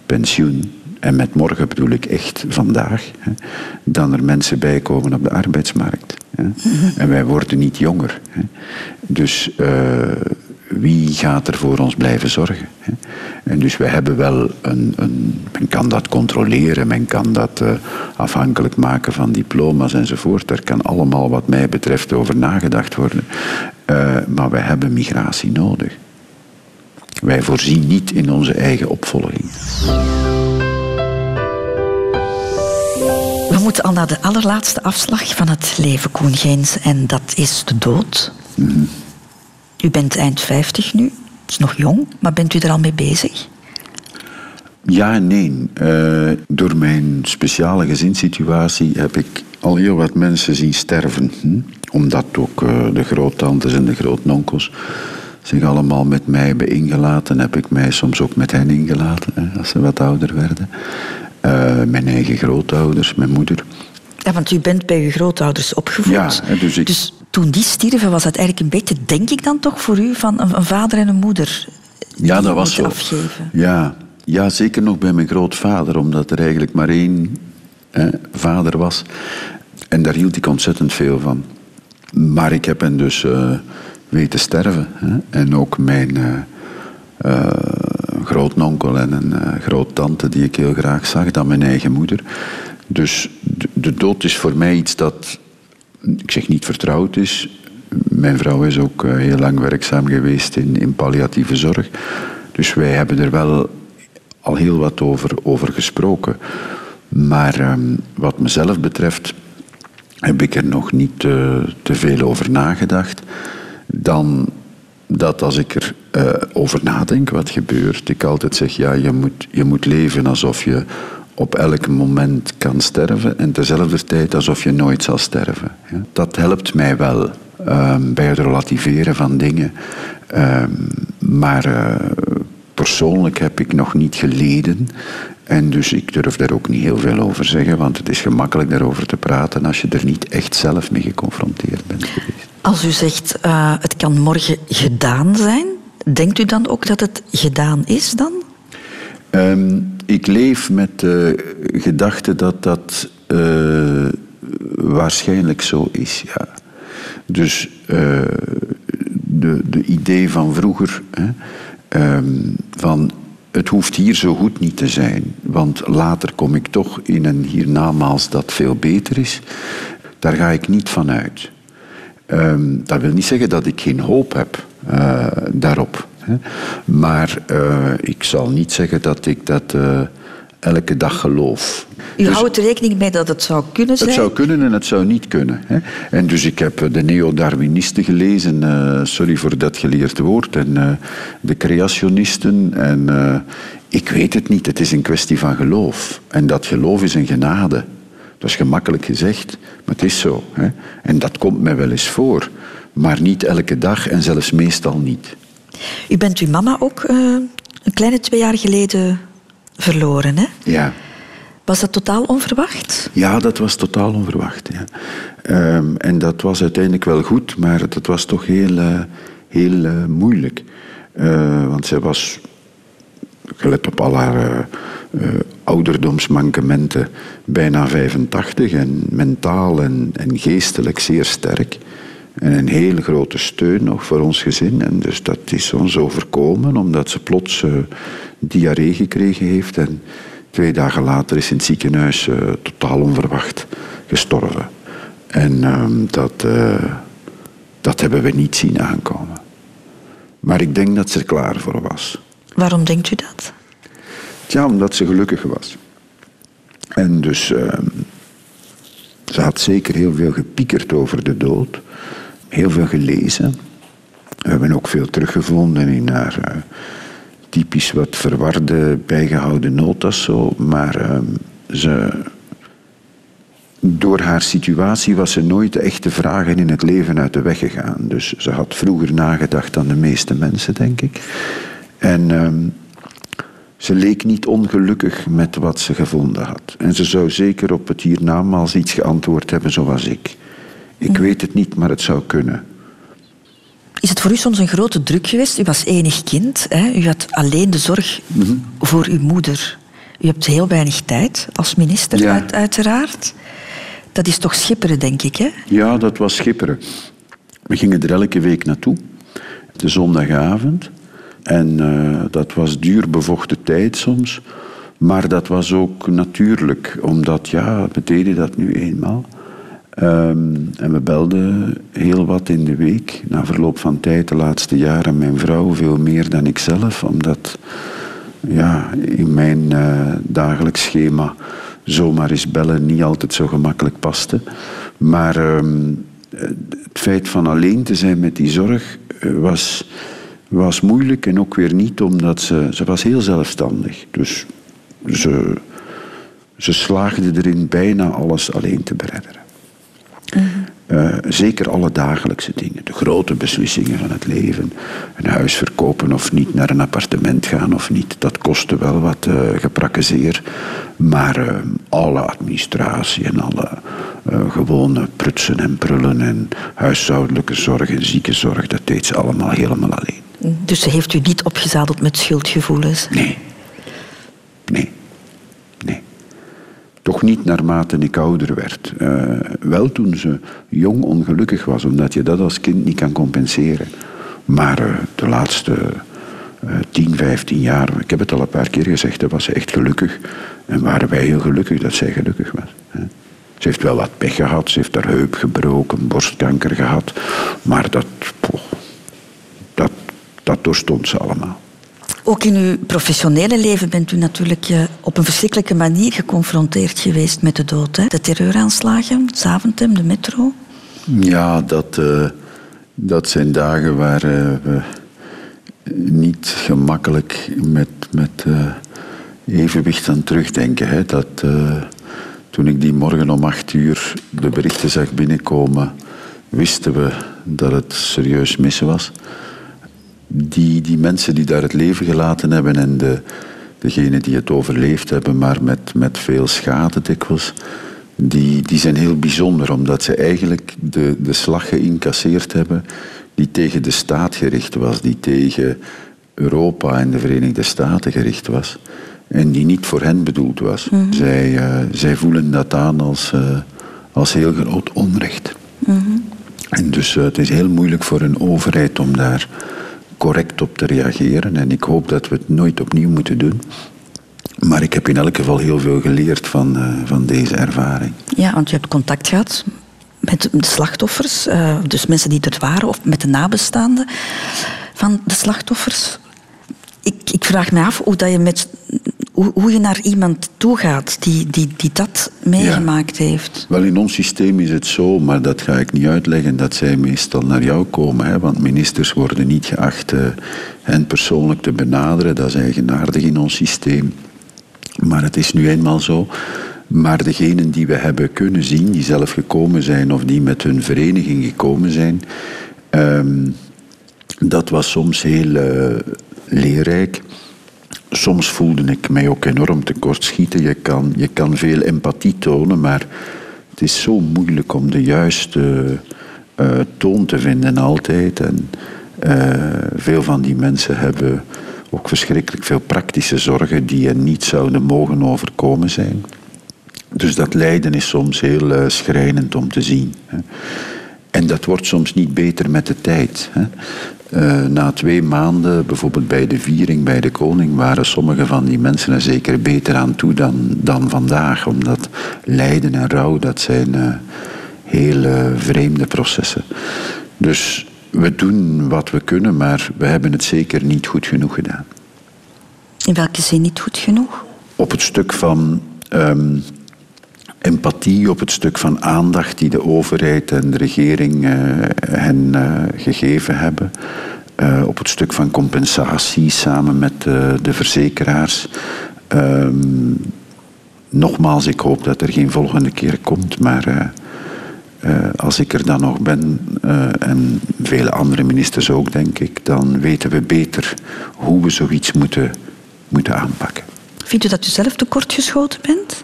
pensioen en met morgen bedoel ik echt vandaag, hè, dan er mensen bijkomen op de arbeidsmarkt. Hè. En wij worden niet jonger. Hè. Dus uh, wie gaat er voor ons blijven zorgen? Hè? En dus we hebben wel een, een, Men kan dat controleren, men kan dat uh, afhankelijk maken van diploma's enzovoort. Daar kan allemaal, wat mij betreft, over nagedacht worden. Uh, maar wij hebben migratie nodig. Wij voorzien niet in onze eigen opvolging. Moeten al naar de allerlaatste afslag van het leven, Koen Geens, en dat is de dood. U bent eind 50 nu, dat is nog jong, maar bent u er al mee bezig? Ja en nee. Uh, door mijn speciale gezinssituatie heb ik al heel wat mensen zien sterven. Hm? Omdat ook uh, de groottantes en de grootnonkels zich allemaal met mij hebben ingelaten, heb ik mij soms ook met hen ingelaten, hè, als ze wat ouder werden. Uh, mijn eigen grootouders, mijn moeder. Ja, want u bent bij uw grootouders opgevoed. Ja, dus, ik... dus toen die stierven, was dat eigenlijk een beetje, denk ik dan toch voor u, van een, een vader en een moeder? Ja, dat was zo. Afgeven. Ja. ja, zeker nog bij mijn grootvader, omdat er eigenlijk maar één hè, vader was. En daar hield ik ontzettend veel van. Maar ik heb hen dus uh, weten sterven. Hè. En ook mijn... Uh, uh, grootnonkel en een uh, groottante die ik heel graag zag dan mijn eigen moeder. Dus de, dood is voor mij iets dat, ik zeg niet vertrouwd is. Mijn vrouw is ook uh, heel lang werkzaam geweest in, in palliatieve zorg. Dus wij hebben er wel al heel wat over, over gesproken. Maar um, wat mezelf betreft heb ik er nog niet te veel over nagedacht. Dan dat als ik er uh, over nadenk wat gebeurt, ik altijd zeg, ja, je moet, je moet leven alsof je op elk moment kan sterven en tezelfde tijd alsof je nooit zal sterven. Ja? Dat helpt mij wel um, bij het relativeren van dingen. Um, maar uh, persoonlijk heb ik nog niet geleden. En dus ik durf daar ook niet heel veel over zeggen, want het is gemakkelijk daarover te praten als je er niet echt zelf mee geconfronteerd bent. Als u zegt, uh, het kan morgen gedaan zijn, denkt u dan ook dat het gedaan is dan? Um, ik leef met de gedachte dat dat uh, waarschijnlijk zo is, ja. Dus uh, de, de idee van vroeger, hè, um, van het hoeft hier zo goed niet te zijn. want later kom ik toch in een hiernamaals dat veel beter is. Daar ga ik niet van uit. Ehm, dat wil niet zeggen dat ik geen hoop heb uh, daarop. Hè. Maar uh, ik zal niet zeggen dat ik dat uh, elke dag geloof. U dus, houdt rekening mee dat het zou kunnen zijn? Het zou kunnen en het zou niet kunnen. Hè. En dus ik heb de neo-Darwinisten gelezen, sorry voor dat geleerd woord, en de creationisten. En ik weet het niet, het is een kwestie van geloof. En dat geloof is een genade. Dat is gemakkelijk gezegd, maar het is zo. Hè? En dat komt mij wel eens voor, maar niet elke dag en zelfs meestal niet. U bent uw mama ook uh, een kleine twee jaar geleden verloren, hè? Ja. Was dat totaal onverwacht? Ja, dat was totaal onverwacht. Ja. Um, en dat was uiteindelijk wel goed, maar dat was toch heel, uh, heel uh, moeilijk. want zij was, gelet op al haar uh, ouderdomsmankementen bijna 85 en mentaal en, geestelijk zeer sterk. En een hele grote steun nog voor ons gezin. En dus dat is ons overkomen omdat ze plots uh, diarree gekregen heeft. En twee dagen later is in het ziekenhuis uh, totaal onverwacht gestorven. En uh, dat, dat hebben we niet zien aankomen. Maar ik denk dat ze er klaar voor was. Waarom denkt u dat? Ja, omdat ze gelukkig was. En dus uh, ze had zeker heel veel gepiekerd over de dood. Heel veel gelezen. We hebben ook veel teruggevonden in haar uh, typisch wat verwarde bijgehouden notas. Zo. Maar uh, ze, door haar situatie was ze nooit de echte vragen in het leven uit de weg gegaan. Dus ze had vroeger nagedacht dan de meeste mensen, denk ik. En ehm, ze leek niet ongelukkig met wat ze gevonden had. En ze zou zeker op het hiernamaals iets geantwoord hebben zoals ik. Ik weet het niet, maar het zou kunnen. Is het voor u soms een grote druk geweest? U was enig kind. Hè? U had alleen de zorg mhm. voor uw moeder. U hebt heel weinig tijd als minister, uit, uiteraard. Dat is toch schipperen, denk ik, hè? Ja, dat was schipperen. We gingen er elke week naartoe. De zondagavond. En uh, dat was duur bevochten tijd soms. Maar dat was ook natuurlijk, omdat ja, we deden dat nu eenmaal. Um, en we belden heel wat in de week. Na verloop van tijd, de laatste jaren, mijn vrouw veel meer dan ik zelf. Omdat ja, in mijn uh, dagelijks schema zomaar eens bellen niet altijd zo gemakkelijk paste. Maar um, het feit van alleen te zijn met die zorg uh, was was moeilijk en ook weer niet, omdat ze, ze was heel zelfstandig. Dus ze, ze slaagde erin bijna alles alleen te beredderen. Uh, zeker alle dagelijkse dingen, de grote beslissingen van het leven. Een huis verkopen of niet, naar een appartement gaan of niet. Dat kostte wel wat uh, geprakkezeer. Maar uh, alle administratie en alle gewone prutsen en prullen en huishoudelijke zorg en ziekenzorg, dat deed ze allemaal helemaal alleen. Dus ze heeft u niet opgezadeld met schuldgevoelens? Nee. Nee. Nee. Toch niet naarmate ik ouder werd. Uh, wel toen ze jong ongelukkig was, omdat je dat als kind niet kan compenseren. Maar uh, de laatste uh, 10, 15 jaar, ik heb het al een paar keer gezegd, was ze echt gelukkig. En waren wij heel gelukkig dat zij gelukkig was. Hè. Ze heeft wel wat pech gehad, ze heeft haar heup gebroken, borstkanker gehad. Maar dat, dat doorstond ze allemaal. Ook in uw professionele leven bent u natuurlijk eh, op een verschrikkelijke manier geconfronteerd geweest met de dood. Hè? De terreuraanslagen, Zaventem, de metro. Ja, dat, uh, dat zijn dagen waar uh, we niet gemakkelijk met, met evenwicht aan terugdenken. Hè? Dat, toen ik die morgen om acht uur de berichten zag binnenkomen, wisten we dat het serieus mis was die, die mensen die daar het leven gelaten hebben en de, degenen die het overleefd hebben, maar met, met veel schade dikwijls, die, die zijn heel bijzonder, omdat ze eigenlijk de, de slag geïncasseerd hebben die tegen de staat gericht was, die tegen Europa en de Verenigde Staten gericht was. En die niet voor hen bedoeld was. Mhm. zij, uh, zij voelen dat aan als, uh, als heel groot onrecht. Mm En dus uh, het is heel moeilijk voor een overheid om daar correct op te reageren. En ik hoop dat we het nooit opnieuw moeten doen. Maar ik heb in elk geval heel veel geleerd van, uh, van deze ervaring. Ja, want je hebt contact gehad met de slachtoffers, uh, dus mensen die er waren, of met de nabestaanden van de slachtoffers. Ik, ik vraag me af hoe, dat je, met, hoe, hoe je naar iemand toe gaat die, die, die dat meegemaakt ja. heeft. Wel, in ons systeem is het zo, maar dat ga ik niet uitleggen, dat zij meestal naar jou komen. Hè, want ministers worden niet geacht uh, hen persoonlijk te benaderen. Dat is eigenaardig in ons systeem. Maar het is nu eenmaal zo. Maar degenen die we hebben kunnen zien, die zelf gekomen zijn of die met hun vereniging gekomen zijn, um, dat was soms heel uh, leerrijk. Soms voelde ik mij ook enorm tekortschieten. Je kan, je kan veel empathie tonen, maar het is zo moeilijk om de juiste uh, toon te vinden altijd. En uh, veel van die mensen hebben ook verschrikkelijk veel praktische zorgen die je niet zouden mogen overkomen zijn. Dus dat lijden is soms heel uh, schrijnend om te zien. Hè. En dat wordt soms niet beter met de tijd. Hè. Uh, na twee maanden, bijvoorbeeld bij de viering bij de koning, waren sommige van die mensen er zeker beter aan toe dan, dan vandaag. Omdat lijden en rouw, dat zijn uh, heel vreemde processen. Dus we doen wat we kunnen, maar we hebben het zeker niet goed genoeg gedaan. In welke zin niet goed genoeg? Op het stuk van um, empathie, op het stuk van aandacht die de overheid en de regering uh, hen uh, gegeven hebben. Uh, op het stuk van compensatie samen met de verzekeraars. Um, nogmaals, ik hoop dat er geen volgende keer komt, maar als ik er dan nog ben, en vele andere ministers ook, denk ik, dan weten we beter hoe we zoiets moeten, moeten aanpakken. Vindt u dat u zelf tekortgeschoten bent?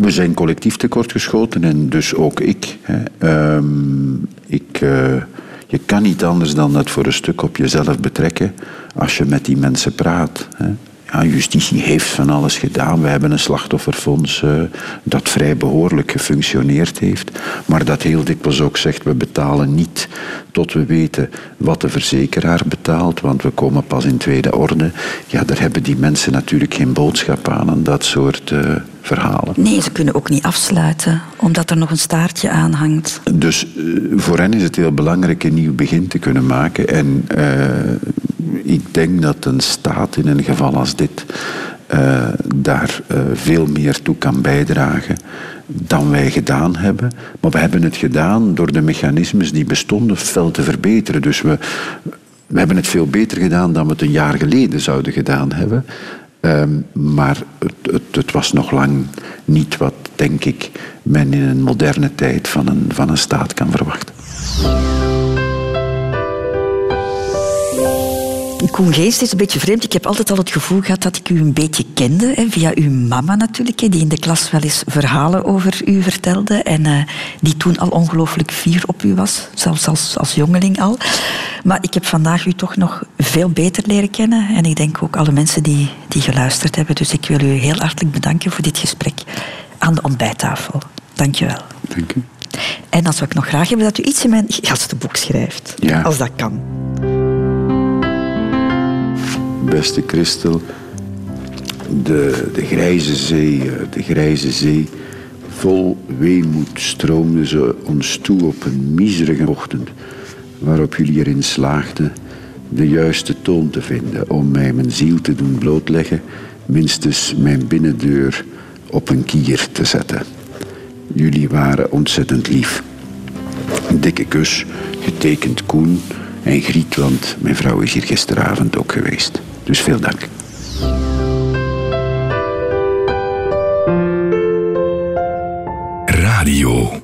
We zijn collectief tekortgeschoten en dus ook ik. Hè. Um, ik uh, je kan niet anders dan dat voor een stuk op jezelf betrekken als je met die mensen praat. Hè. Ja, justitie heeft van alles gedaan. We hebben een slachtofferfonds uh, dat vrij behoorlijk gefunctioneerd heeft. Maar dat heel dikwijls ook zegt, we betalen niet tot we weten wat de verzekeraar betaalt. Want we komen pas in tweede orde. Ja, daar hebben die mensen natuurlijk geen boodschap aan aan dat soort uh, verhalen. Nee, ze kunnen ook niet afsluiten, omdat er nog een staartje aan hangt. Dus uh, voor hen is het heel belangrijk een nieuw begin te kunnen maken. En ik denk dat een staat in een geval als dit uh, daar uh, veel meer toe kan bijdragen dan wij gedaan hebben. Maar we hebben het gedaan door de mechanismes die bestonden fel te verbeteren. Dus we, we hebben het veel beter gedaan dan we het een jaar geleden zouden gedaan hebben. Um, maar het, het, het, was nog lang niet wat, denk ik, men in een moderne tijd van een, van een staat kan verwachten. Koen Geest is een beetje vreemd. Ik heb altijd al het gevoel gehad dat ik u een beetje kende. Hè, via uw mama natuurlijk, hè, die in de klas wel eens verhalen over u vertelde. En uh, die toen al ongelooflijk fier op u was. Zelfs als, als jongeling al. Maar ik heb vandaag u toch nog veel beter leren kennen. En ik denk ook alle mensen die, die geluisterd hebben. Dus ik wil u heel hartelijk bedanken voor dit gesprek aan de ontbijttafel. Dank je wel. Dank u. En dan zou ik nog graag hebben dat u iets in mijn gastenboek schrijft. Ja. Als dat kan. Beste Christel, de, de grijze zee, de grijze zee, vol weemoed stroomde ze ons toe op een miserige ochtend, waarop jullie erin slaagden de juiste toon te vinden om mij mijn ziel te doen blootleggen, minstens mijn binnendeur op een kier te zetten. Jullie waren ontzettend lief. Een dikke kus, getekend Koen en Griet, want mijn vrouw is hier gisteravond ook geweest. Dus veel dank. Radio